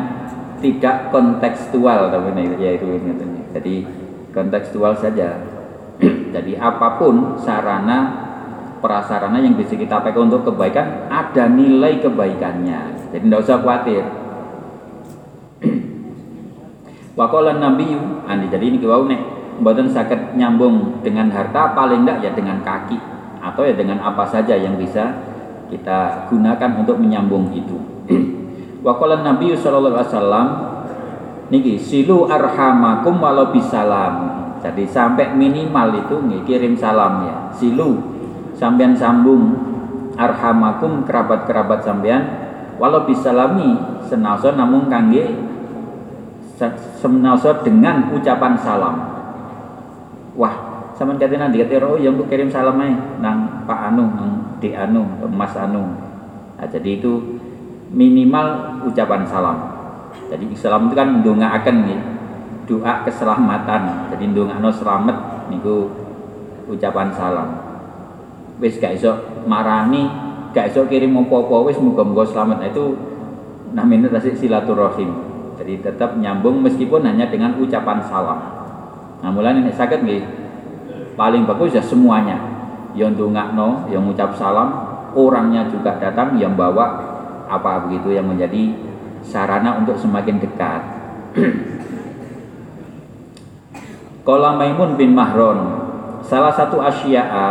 tidak kontekstual tapi ya itu jadi kontekstual saja. (clears throat) Jadi apa pun sarana prasarana yang bisa kita pakai untuk kebaikan ada nilai kebaikannya. Jadi tidak usah khawatir. (clears throat) Wakola Nabi jadi ini kau nek buatan sakit nyambung dengan harta paling tidak ya dengan kaki atau ya dengan apa saja yang bisa kita gunakan untuk menyambung itu. (clears throat) Wakola Nabi Shallallahu Alaihi Wasallam niki silu arhamakum walau bisalam. Jadi sampai minimal itu nih kirim salam ya. Silu sampean sambung arhamakum kerabat-kerabat sampean walau bisalami senaso namun kangge senaso dengan ucapan salam wah sampean kata nanti kata oh yang untuk kirim salam aja nang Pak Anu nang Di Anu Mas Anu. Nah, jadi itu minimal ucapan salam. Jadi Islam itu kan akan nih doa keselamatan. Jadi no selamat niku ucapan salam. Wis gak iso marani gak iso kirim apa-apa wis muga-muga selamat. Nah, itu namanya tasik silaturahim. Jadi tetap nyambung meskipun hanya dengan ucapan salam. Nah mulai ini sakit nih paling bagus ya semuanya. Yang dungakno yang ucap salam. Orangnya juga datang yang bawa apa begitu yang menjadi sarana untuk semakin dekat. (clears throat) Kola Maimun bin Mahron salah satu asya'a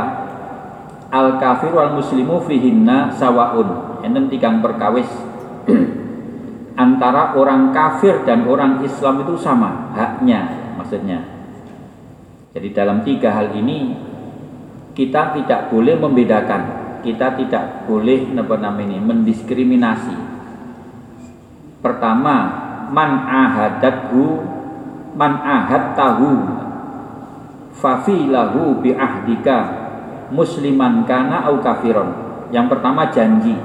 al kafir wal muslimu fihinna sawaun. Enten tigang perkawis. (clears throat) Antara orang kafir dan orang Islam itu sama haknya maksudnya jadi dalam tiga hal ini kita tidak boleh membedakan. Kita tidak boleh apa namanya mendiskriminasi. Pertama man ahadathu man ahad tahu fafilahu bi ahdika musliman kana au kafiron. Yang pertama janji.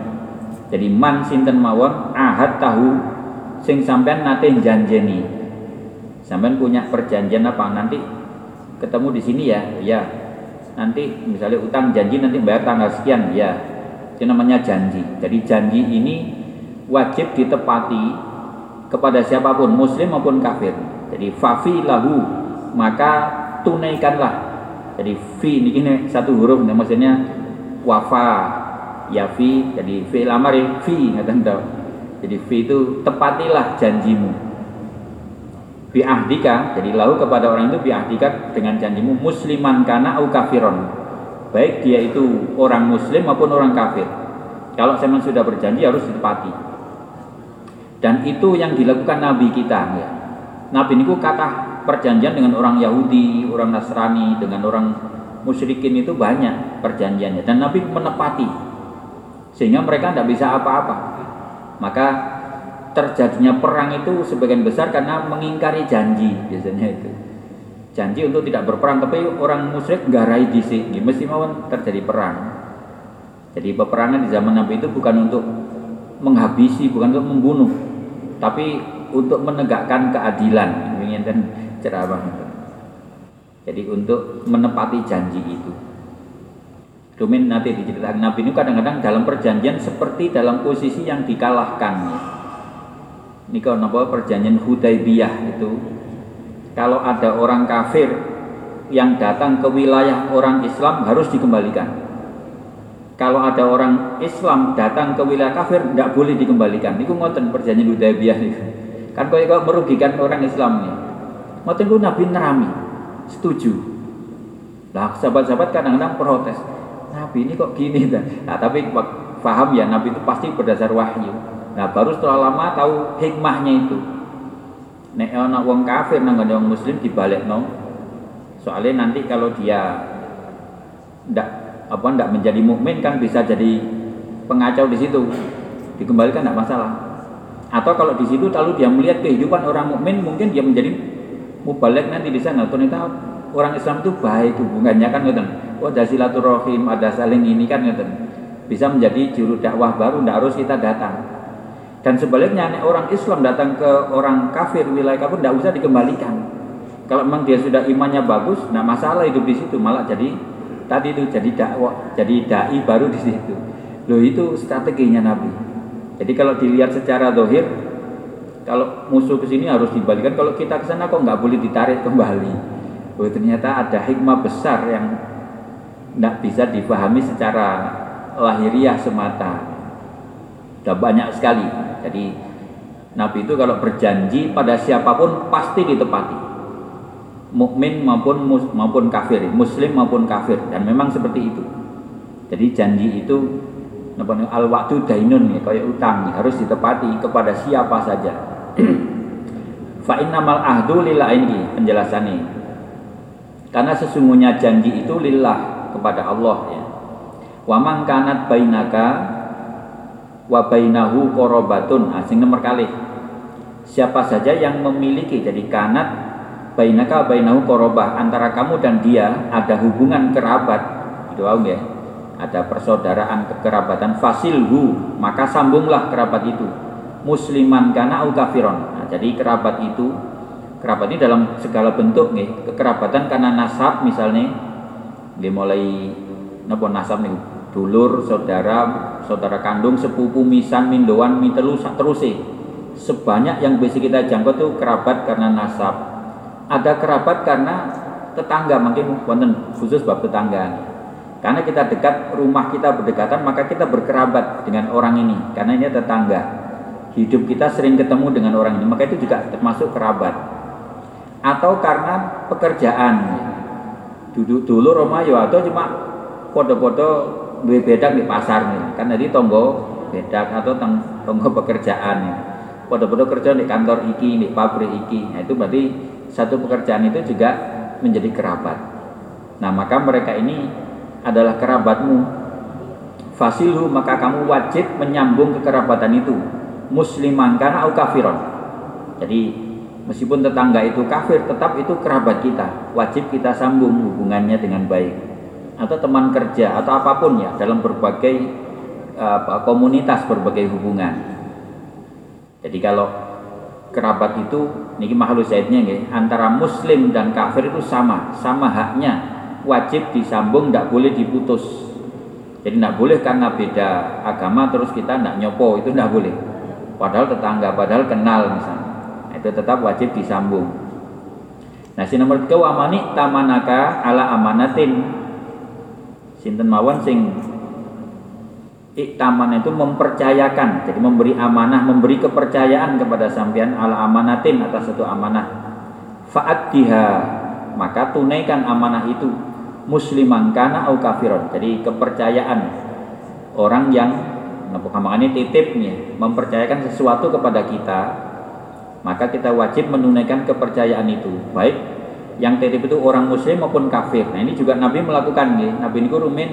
Jadi man sinten mawon ahad tahu sing sampean nate janjeni sampean punya perjanjian apa? Nanti ketemu di sini ya? Ya nanti misalnya utang janji nanti bayar tanggal sekian ya itu namanya janji. Jadi janji ini wajib ditepati kepada siapa pun muslim maupun kafir. Jadi fafi lahu maka tunaikanlah. Jadi fi ini, ini satu huruf maksudnya wafa ya fi. Jadi fi lamar ya fi ngaten jadi fi itu tepatilah janjimu biahdika. Jadi lahu kepada orang itu biahdika dengan janjimu musliman kana au kafiron. Baik dia itu orang muslim maupun orang kafir. Kalau memang sudah berjanji harus ditepati. Dan itu yang dilakukan nabi kita ya. Nabi ini kata perjanjian dengan orang Yahudi orang Nasrani dengan orang musyrikin itu banyak perjanjiannya. Dan nabi menepati sehingga mereka tidak bisa apa-apa. Maka terjadinya perang itu sebagian besar karena mengingkari janji biasanya itu. Janji untuk tidak berperang tapi orang musyrik garai di sini mesti mau terjadi perang. Jadi peperangan di zaman Nabi itu bukan untuk menghabisi bukan untuk membunuh tapi untuk menegakkan keadilan. Ingin dan ceramah jadi untuk menepati janji itu. Domin nanti diceritakan. Nabi ini kadang-kadang dalam perjanjian seperti dalam posisi yang dikalahkan ini kalau apa perjanjian Hudaybiyah itu kalau ada orang kafir yang datang ke wilayah orang Islam harus dikembalikan. Kalau ada orang Islam datang ke wilayah kafir tidak boleh dikembalikan. Ini ngoten perjanjian Hudaybiyah itu. Kan kau merugikan orang Islam nih. Ngoten itu Nabi nerami, setuju. Lah sahabat-sahabat kadang-kadang protes. Nabi ini kok gini Nah, tapi paham ya Nabi itu pasti berdasar wahyu Nah baru setelah lama tahu hikmahnya itu. Nek ana wong kafir nang wong muslim dibalik no. Soalnya nanti kalau dia ndak apa ndak menjadi mukmin kan bisa jadi pengacau di situ. Dikembalikan tidak masalah. Atau kalau di situ lalu dia melihat kehidupan orang mukmin mungkin dia menjadi mubalik nanti di sana. Ternyata orang Islam itu baik hubungannya kan ngoten. Oh ada silaturahim, ada saling ini kan ngoten. Bisa menjadi juru dakwah baru, tidak harus kita datang. Dan sebaliknya nek orang Islam datang ke orang kafir wilayah kafir tidak usah dikembalikan. Kalau memang dia sudah imannya bagus, nah masalah hidup di situ malah jadi tadi itu jadi dakwah, jadi dai baru di situ. Loh itu strateginya Nabi. Jadi kalau dilihat secara dohir, kalau musuh ke sini harus dibalikan, kalau kita ke sana kok nggak boleh ditarik kembali. Oh ternyata ada hikmah besar yang tidak bisa dipahami secara lahiriah semata. Sudah banyak sekali jadi Nabi itu kalau berjanji pada siapa pun pasti ditepati. Mukmin maupun maupun kafir, muslim maupun kafir dan memang seperti itu. Jadi janji itu al waktu dainun ya kayak utang ya, harus ditepati kepada siapa saja. (clears throat) Fa innamal ahdu lillah ini. Karena sesungguhnya janji itu lillah kepada Allah ya. Wa man kanat bainaka wa bainahu qorobatun. Asing nah, nomor kali. Siapa saja yang memiliki jadi kanat bainaka bainahu korobah antara kamu dan dia ada hubungan kerabat. Itu ya ada persaudaraan kekerabatan. Fasilhu maka sambunglah kerabat itu. Musliman kana au kafiron. Nah, jadi kerabat itu kerabat ini dalam segala bentuk nih kekerabatan karena nasab misalnya dia mulai napa nasab nih dulur saudara saudara kandung, sepupu, misan, mindoan, mitelu, terus Sebanyak yang bisa kita jangkau itu kerabat karena nasab. Ada kerabat karena tetangga, mungkin wonten khusus bab tetangga. Karena kita dekat, rumah kita berdekatan, maka kita berkerabat dengan orang ini. Karena ini tetangga. Hidup kita sering ketemu dengan orang ini, maka itu juga termasuk kerabat. Atau karena pekerjaan. Duduk dulu Roma ya atau cuma foto-foto duwe bedak di pasar nih kan jadi tonggo bedak atau tonggo pekerjaan. Pada-pada kerja di kantor iki di pabrik iki. Nah itu berarti satu pekerjaan itu juga menjadi kerabat. Nah maka mereka ini adalah kerabatmu. Fasilu maka kamu wajib menyambung kekerabatan itu. Musliman karena au kafiron. Jadi meskipun tetangga itu kafir tetap itu kerabat kita. Wajib kita sambung hubungannya dengan baik atau teman kerja atau apa pun ya dalam berbagai apa, komunitas berbagai hubungan. Jadi kalau kerabat itu niki makhluk zaidnya ya, antara muslim dan kafir itu sama, sama haknya, wajib disambung, tidak boleh diputus. Jadi tidak boleh karena beda agama terus kita tidak nyopo itu tidak boleh. Padahal tetangga, padahal kenal misalnya, itu tetap wajib disambung. Nah, si nomor kedua amani tamanaka ala amanatin sinten mawon sing iktaman itu mempercayakan jadi memberi amanah memberi kepercayaan kepada sampean ala amanatin atas satu amanah. Fa'addiha maka tunaikan amanah itu. Musliman kana au kafiron jadi kepercayaan orang yang ini titipnya mempercayakan sesuatu kepada kita maka kita wajib menunaikan kepercayaan itu. Baik yang titip itu orang muslim maupun kafir. Nah ini juga Nabi melakukan nih Nabi ini rumin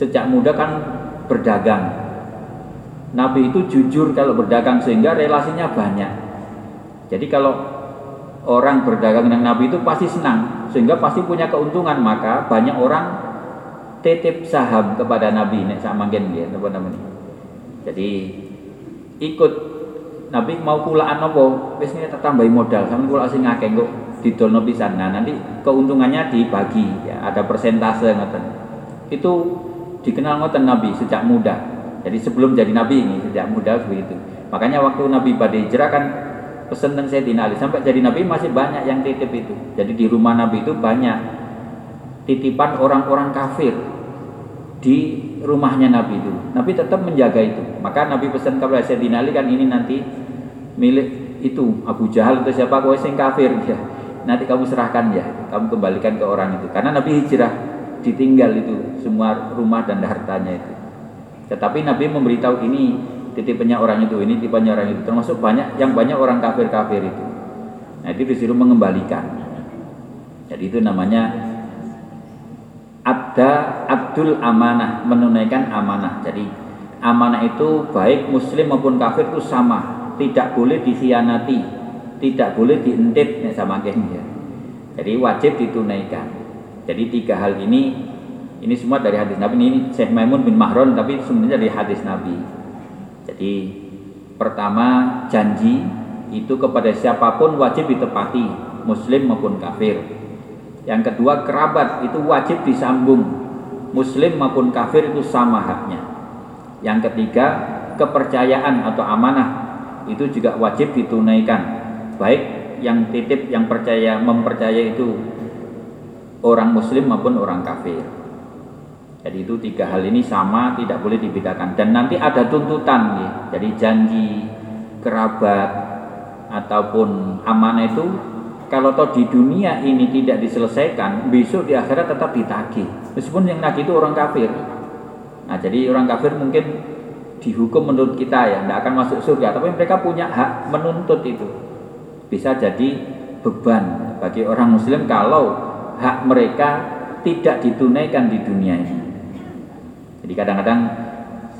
sejak muda kan berdagang. Nabi itu jujur kalau berdagang sehingga relasinya banyak. Jadi kalau orang berdagang dengan Nabi itu pasti senang sehingga pasti punya keuntungan. Maka banyak orang titip saham kepada Nabi nek sama gen ya namanya. Jadi ikut Nabi mau pulaan apa? Wis tambahi modal sampe kula sing akeh kok didolno pisan. Nah, nanti keuntungannya dibagi ya ada persentase ngoten. Itu dikenal ngoten Nabi sejak muda jadi sebelum jadi nabi ini sejak muda begitu. Makanya waktu Nabi pada hijrah kan pesen dan Sayyidina Ali sampai jadi nabi masih banyak yang titip itu. Jadi di rumah Nabi itu banyak titipan orang-orang kafir di rumahnya Nabi itu. Nabi tetap menjaga itu. Maka Nabi pesan kepada Sayyidina Ali kan ini nanti milik itu Abu Jahal atau siapa kau yang kafir (laughs) ya. Nanti kamu serahkan ya, kamu kembalikan ke orang itu. Karena Nabi hijrah ditinggal itu semua rumah dan hartanya itu. Tetapi Nabi memberitahu ini titipannya orang itu, ini titipannya orang itu. Termasuk banyak yang banyak orang kafir-kafir itu. Nah itu disuruh mengembalikan. Jadi itu namanya ada abdul amanah, menunaikan amanah. Jadi amanah itu baik muslim maupun kafir itu sama, tidak boleh dikhianati, tidak boleh diintip sama ya. Jadi wajib ditunaikan. Jadi tiga hal ini ini semua dari hadis Nabi ini Syekh Maimun bin Mahron tapi sebenarnya dari hadis Nabi. Jadi pertama janji itu kepada siapa pun wajib ditepati, muslim maupun kafir. Yang kedua kerabat itu wajib disambung, muslim maupun kafir itu sama haknya. Yang ketiga kepercayaan atau amanah itu juga wajib ditunaikan, baik yang titip yang percaya mempercaya itu orang muslim maupun orang kafir. Jadi itu tiga hal ini sama tidak boleh dibedakan dan nanti ada tuntutan ya. Jadi janji kerabat ataupun amanah itu kalau toh di dunia ini tidak diselesaikan besok di akhirat tetap ditagih meskipun yang nagih itu orang kafir. Nah jadi orang kafir mungkin dihukum menurut kita ya tidak akan masuk surga tapi mereka punya hak menuntut itu bisa jadi beban bagi orang muslim kalau hak mereka tidak ditunaikan di dunia ini jadi kadang-kadang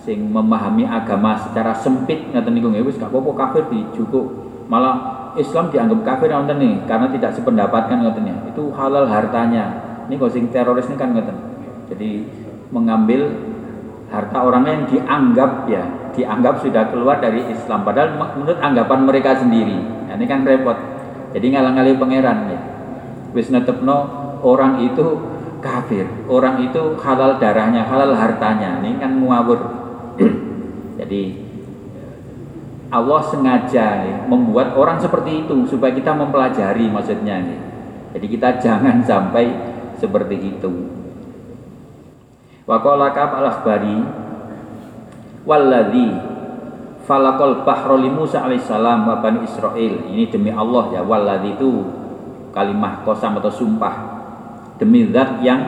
sing memahami agama secara sempit ngoten niku nggih wis gak apa-apa kafir dicukup. Malah Islam dianggap kafir ngoten nih karena tidak sependapat kan ngoten ya. Itu halal hartanya. Ini kok sing teroris ini kan ngoten. Jadi mengambil harta orang yang dianggap ya, dianggap sudah keluar dari Islam padahal menurut anggapan mereka sendiri. Nah, ini kan repot. Jadi ngalang-ngali pangeran ya. Wis netepno orang itu kafir. Orang itu halal darahnya, halal hartanya. Ini kan muawur. (clears throat) Jadi Allah sengaja nih, membuat orang seperti itu supaya kita mempelajari maksudnya nih. Jadi kita (laughs) jangan sampai seperti itu. Wa qala kaf al-akhbari walladzi falakol bahra li Musa alaihissalam wa bani Israel. Ini demi Allah ya walladzi itu kalimah kosam atau sumpah. Demi zat yang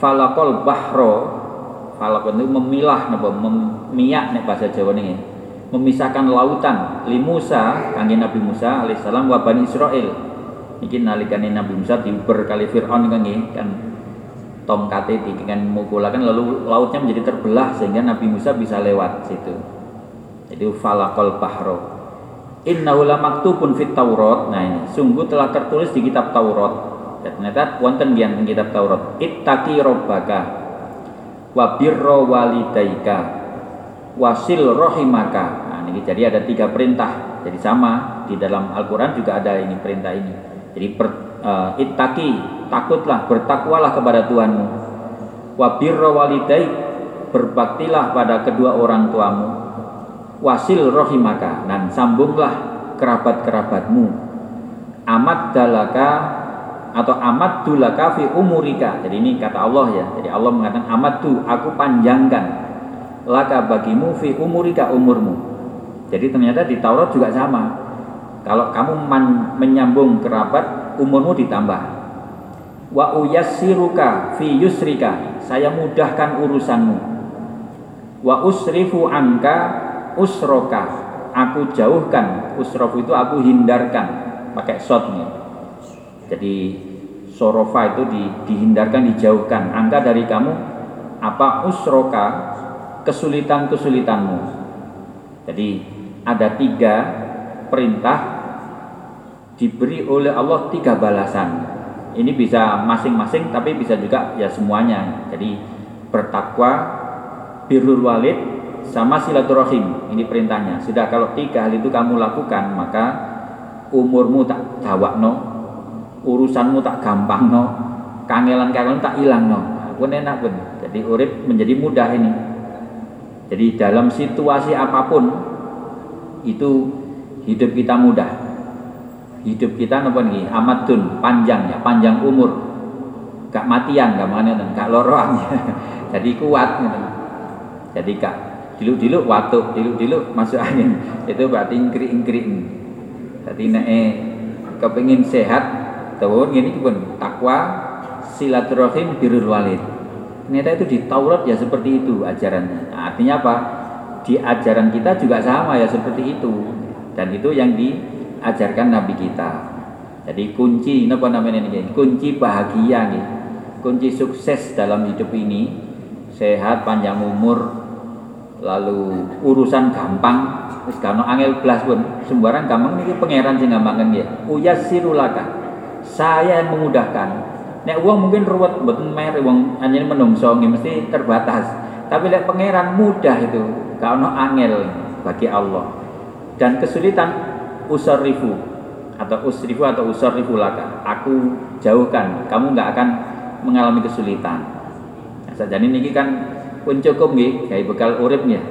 falakol bahro falakol itu memilah napa memiak nek bahasa Jawa nih memisahkan lautan li Musa kangge Nabi Musa alaihissalam wa bani Israel iki nalikane Nabi Musa diuber kali Firaun kangge kan tongkate dengan mukulakan lalu lautnya menjadi terbelah sehingga Nabi Musa bisa lewat situ jadi falakol bahro innahu lamaktubun fit Taurat nah ini sungguh telah tertulis di kitab Taurat Ya, ternyata wonten yang kitab Taurat. Ittaqi rabbaka wa birra walidaika wasil rohimaka. Nah, ini jadi ada tiga perintah. Jadi sama di dalam Al-Qur'an juga ada ini perintah ini. Jadi per, uh, ittaqi, takutlah, bertakwalah kepada Tuhanmu. Wa birra walidaik, berbaktilah pada kedua orang tuamu. Wasil rohimaka dan sambunglah kerabat-kerabatmu. Amat dalaka atau amat laka fi umurika. Jadi ini kata Allah ya. Jadi Allah mengatakan amat tu aku panjangkan laka bagimu fi umurika umurmu. Jadi ternyata di Taurat juga sama. Kalau kamu menyambung kerabat, umurmu ditambah. Wa uyassiruka fi yusrika. Saya mudahkan urusanmu. Wa usrifu angka usroka. Aku jauhkan. Usrof itu aku hindarkan. Pakai shotnya. Jadi sorofa itu di, dihindarkan, dijauhkan. Angka dari kamu apa usroka kesulitan-kesulitanmu. Jadi ada tiga perintah diberi oleh Allah tiga balasan. Ini bisa masing-masing tapi bisa juga ya semuanya. Jadi bertakwa, birrul walid, sama silaturahim. Ini perintahnya. Sudah kalau tiga hal itu kamu lakukan maka umurmu tak no, urusanmu tak gampang no, kangelan-kangelan tak hilang no. Pun enak pun. Jadi urip menjadi mudah ini. Jadi dalam situasi apa pun itu hidup kita mudah hidup kita napa niki? Amatun panjang ya panjang umur. Gak matian gak mana gak loroan. (laughs) Jadi kuat gitu. jadi gak diluk-diluk watuk diluk-diluk masuk angin. Itu berarti ingkri-ingkri jadi nek eh, kepingin sehat tahun ini pun takwa silaturahim birrul walid. Ternyata itu di Taurat ya seperti itu ajarannya. Nah, artinya apa? Di ajaran kita juga sama ya seperti itu. Dan itu yang di ajarkan Nabi kita. Jadi kunci apa namanya ini? Kunci bahagia nih. Kunci sukses dalam hidup ini sehat, panjang umur, lalu urusan gampang. Wis angel belas pun sembarang gampang ini pangeran sing gampang ya. Uyasirulaka. Saya yang memudahkan. Nek uang mungkin ruwet mboten mer wong anjen menungso mesti terbatas. Tapi lek pangeran mudah itu, kano angel bagi Allah. Dan kesulitan usarifu atau usrifu atau usarifu laka. Aku jauhkan kamu nggak akan mengalami kesulitan. Nah, saja ini kan pun cukup nih kayak bekal uripnya.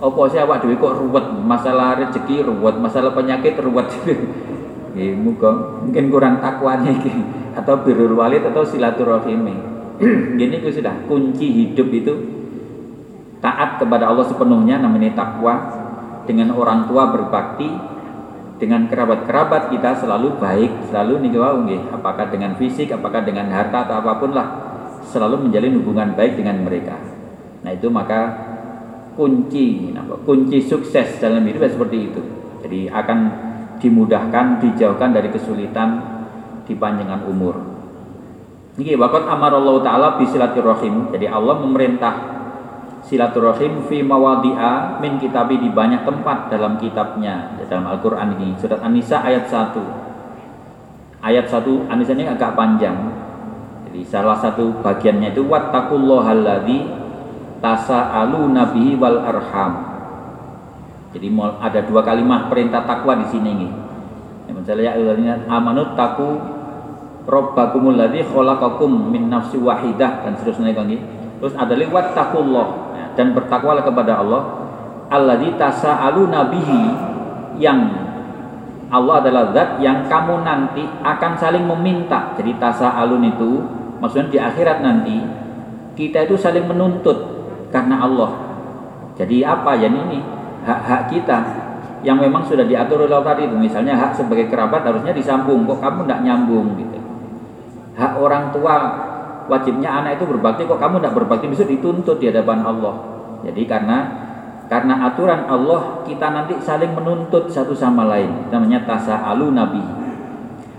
Opo sih awak dewi kok ruwet? Masalah rezeki ruwet masalah penyakit ruwet. (laughs) Muka mungkin kurang takwanya atau birrul walid atau silaturahim (clears throat) gini itu sudah kunci hidup itu. Taat kepada Allah sepenuhnya namanya takwa. Dengan orang tua berbakti dengan kerabat-kerabat kita selalu baik, selalu nih nggih, apakah dengan fisik, apakah dengan harta atau apa pun lah, selalu menjalin hubungan baik dengan mereka. Nah, itu maka kunci kunci sukses dalam hidup seperti itu. Jadi akan dimudahkan, dijauhkan dari kesulitan di panjangan umur. Ini waktu amar Allah Ta'ala. Jadi Allah memerintah silaturahim fi mawadi'a min kitabi di banyak tempat dalam kitabnya. Dalam Al-Qur'an ini. Surat An-Nisa ayat 1 ayat 1 An-Nisa ini agak panjang. Jadi salah satu bagiannya itu wattaqullahalladzi tasa'alu nabihi wal arham. Jadi ada dua kalimat perintah takwa di sini ini. Misalnya ya amanut taku robbakumul ladzi khalaqakum min nafsi wahidah. Dan seterusnya kan terus ada lewat takullah dan bertakwalah kepada Allah alladzi tasaalu nabihi yang Allah adalah zat yang kamu nanti akan saling meminta. Jadi tasaalun itu maksudnya di akhirat nanti kita itu saling menuntut karena Allah. Jadi apa ya ini hak-hak kita yang memang sudah diatur oleh Allah tadi itu misalnya hak sebagai kerabat harusnya disambung kok kamu tidak nyambung gitu hak orang tua wajibnya anak itu berbakti kok kamu tidak berbakti? Bisa dituntut di hadapan Allah. Jadi karena karena aturan Allah kita nanti saling menuntut satu sama lain. Namanya tasa alu nabi.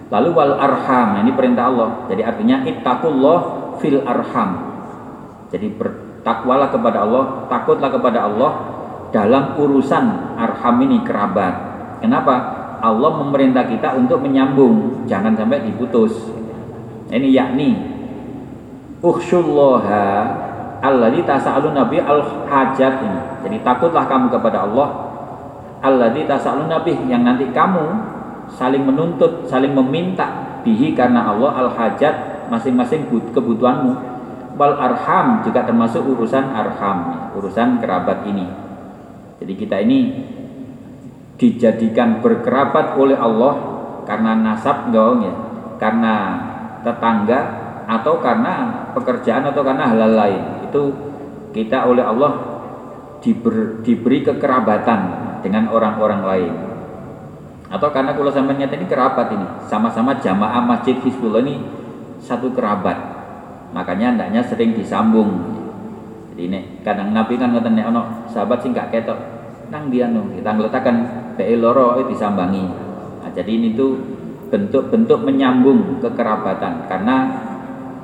Lalu wal arham. Nah, ini perintah Allah. Jadi artinya ittaqullah fil arham. Jadi bertakwalah kepada Allah takutlah kepada Allah dalam urusan arham ini kerabat. Kenapa? Allah memerintah kita untuk menyambung. Jangan sampai diputus. Ini yakni ukhshullaha alladzi tas'alun nabi al hajat ini. Jadi takutlah kamu kepada Allah alladzi tas'alun nabi yang nanti kamu saling menuntut, saling meminta bihi karena Allah al hajat masing-masing kebutuhanmu. Wal arham juga termasuk urusan arham, urusan kerabat ini. Jadi kita ini dijadikan berkerabat oleh Allah karena nasab ya, karena tetangga atau karena pekerjaan atau karena hal lain. Itu kita oleh Allah diber, diberi kekerabatan dengan orang-orang lain. Atau karena kalau sampai nyata ini kerabat ini. Sama-sama jamaah masjid Hizbullah ini satu kerabat. Makanya hendaknya sering disambung. Jadi ini kadang nabi kan ngoten nek ono sahabat sing gak ketok nang dia nung kita ngletakkan be loro itu disambangi. Nah, jadi ini tuh bentuk-bentuk menyambung kekerabatan. Karena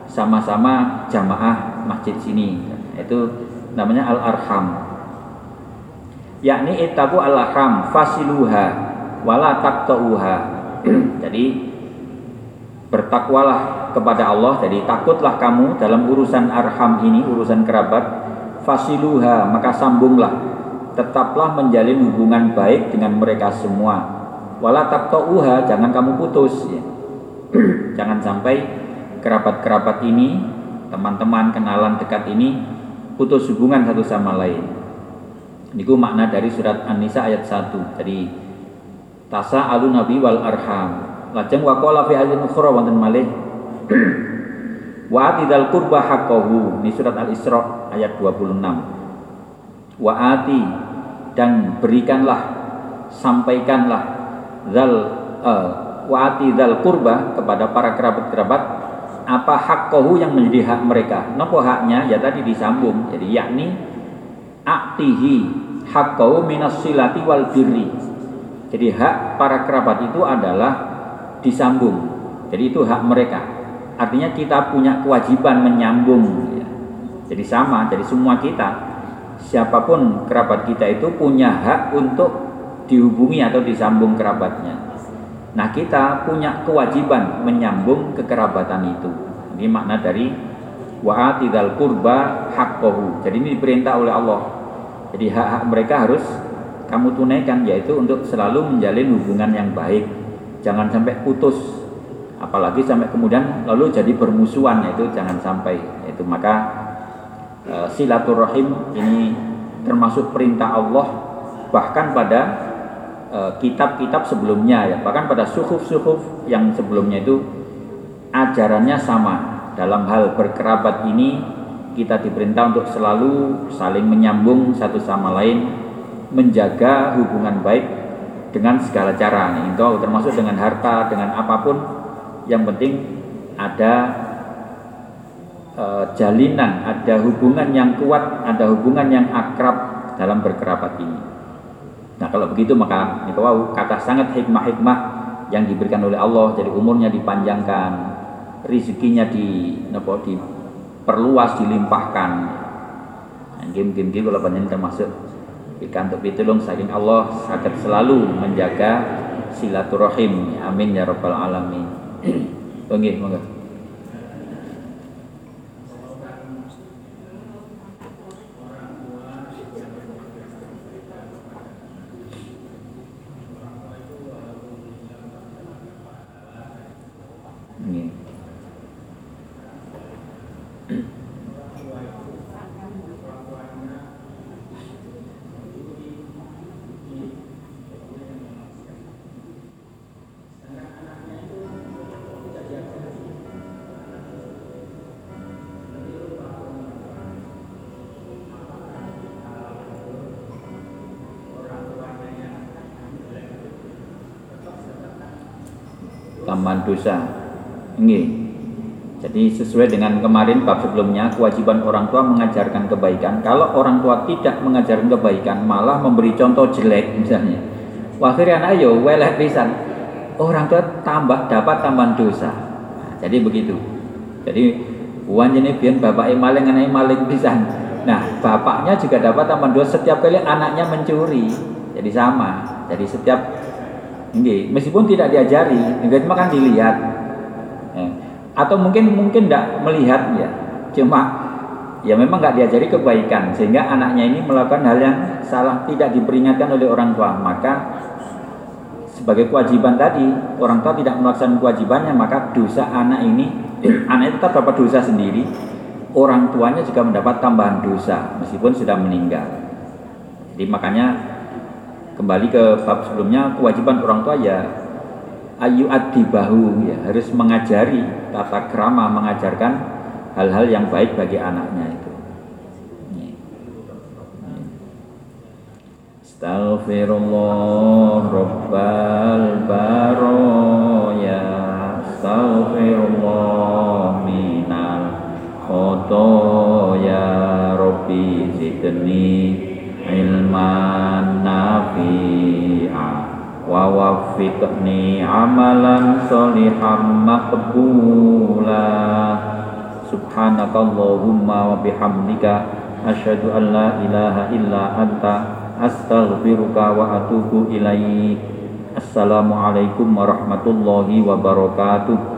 sama-sama jamaah masjid sini itu namanya al-arham yakni itabu al-arham fasiluha wala taqta'uha. (clears throat) jadi bertakwalah kepada Allah, jadi takutlah kamu dalam urusan arham ini, urusan kerabat, fasiluha, maka sambunglah. Tetaplah menjalin hubungan baik dengan mereka semua. Wala taqta'uha, jangan kamu putus ya. (clears throat) jangan sampai kerabat-kerabat ini, teman-teman kenalan dekat ini putus hubungan satu sama lain. Ini makna dari surat An-Nisa ayat 1. Jadi tasa alu nabi wal arham lajeng waqala fi hadin ukhra wonten malih (clears throat) wa atidal qurba haqqahu ini surat al isra ayat 26 wa ati dan berikanlah sampaikanlah zal uh, wa ati zal qurba kepada para kerabat-kerabat apa haqqahu yang menjadi hak mereka napa haknya ya tadi disambung jadi yakni aktihi haqqahu minas silati wal birri jadi hak para kerabat itu adalah disambung. Jadi itu hak mereka. Artinya kita punya kewajiban menyambung. Ya. Jadi sama, jadi semua kita, siapa pun kerabat kita itu punya hak untuk dihubungi atau disambung kerabatnya. Nah kita punya kewajiban menyambung kekerabatan itu. Ini makna dari wa'atidal kurba haqqahu. Jadi ini diperintah oleh Allah. Jadi hak-hak mereka harus kamu tunaikan yaitu untuk selalu menjalin hubungan yang baik jangan sampai putus apalagi sampai kemudian lalu jadi bermusuhan yaitu jangan sampai itu maka e, silaturahim ini termasuk perintah Allah bahkan pada kitab-kitab e, sebelumnya ya. Bahkan pada suhuf-suhuf yang sebelumnya itu ajarannya sama. Dalam hal berkerabat ini kita diperintah untuk selalu saling menyambung satu sama lain menjaga hubungan baik dengan segala cara. Nih itu termasuk dengan harta dengan apa pun. Yang penting ada e, jalinan ada hubungan yang kuat ada hubungan yang akrab dalam berkerabat ini nah kalau begitu maka itu wow, kata sangat hikmah-hikmah yang diberikan oleh Allah. Jadi umurnya dipanjangkan rezekinya di nopo diperluas dilimpahkan. Nah, game-game kalau panjang termasuk. Pikantuk pitulung saking Allah sakit selalu menjaga silaturahim. Amin ya rabbal alamin. Nggih (clears throat) monggo dosa. Ini. Jadi sesuai dengan kemarin bab sebelumnya kewajiban orang tua mengajarkan kebaikan. Kalau orang tua tidak mengajarkan kebaikan malah memberi contoh jelek misalnya. Akhirnya anak yo weleh pisan. Orang tua tambah dapat tambahan dosa. Nah, jadi begitu. Jadi uang jenis biar bapak maling anak maling pisan. Nah bapaknya juga dapat tambahan dosa setiap kali anaknya mencuri. Jadi sama. Jadi setiap ini meskipun tidak diajari, cuma kan dilihat. Ya. Atau mungkin mungkin tidak melihat ya, cuma ya memang nggak diajari kebaikan sehingga anaknya ini melakukan hal yang salah tidak diperingatkan oleh orang tua maka sebagai kewajiban tadi orang tua tidak melaksanakan kewajibannya maka dosa anak ini (clears throat) anak itu tetap dapat dosa sendiri orang tuanya juga mendapat tambahan dosa meskipun sudah meninggal jadi makanya kembali ke bab sebelumnya kewajiban orang tua ya ayu adibahu ya harus mengajari tata krama mengajarkan hal-hal yang baik bagi anaknya itu. Astaghfirullah Rabbal Baroya Astaghfirullah Minal Khotoya Rabbi Zidni Ilman Wa wafiqni amalan solihan maqbula Subhanakallahumma wa bihamdika ilaha illa anta astaghfiruka wa atubu ilaik. Assalamualaikum warahmatullahi wabarakatuh.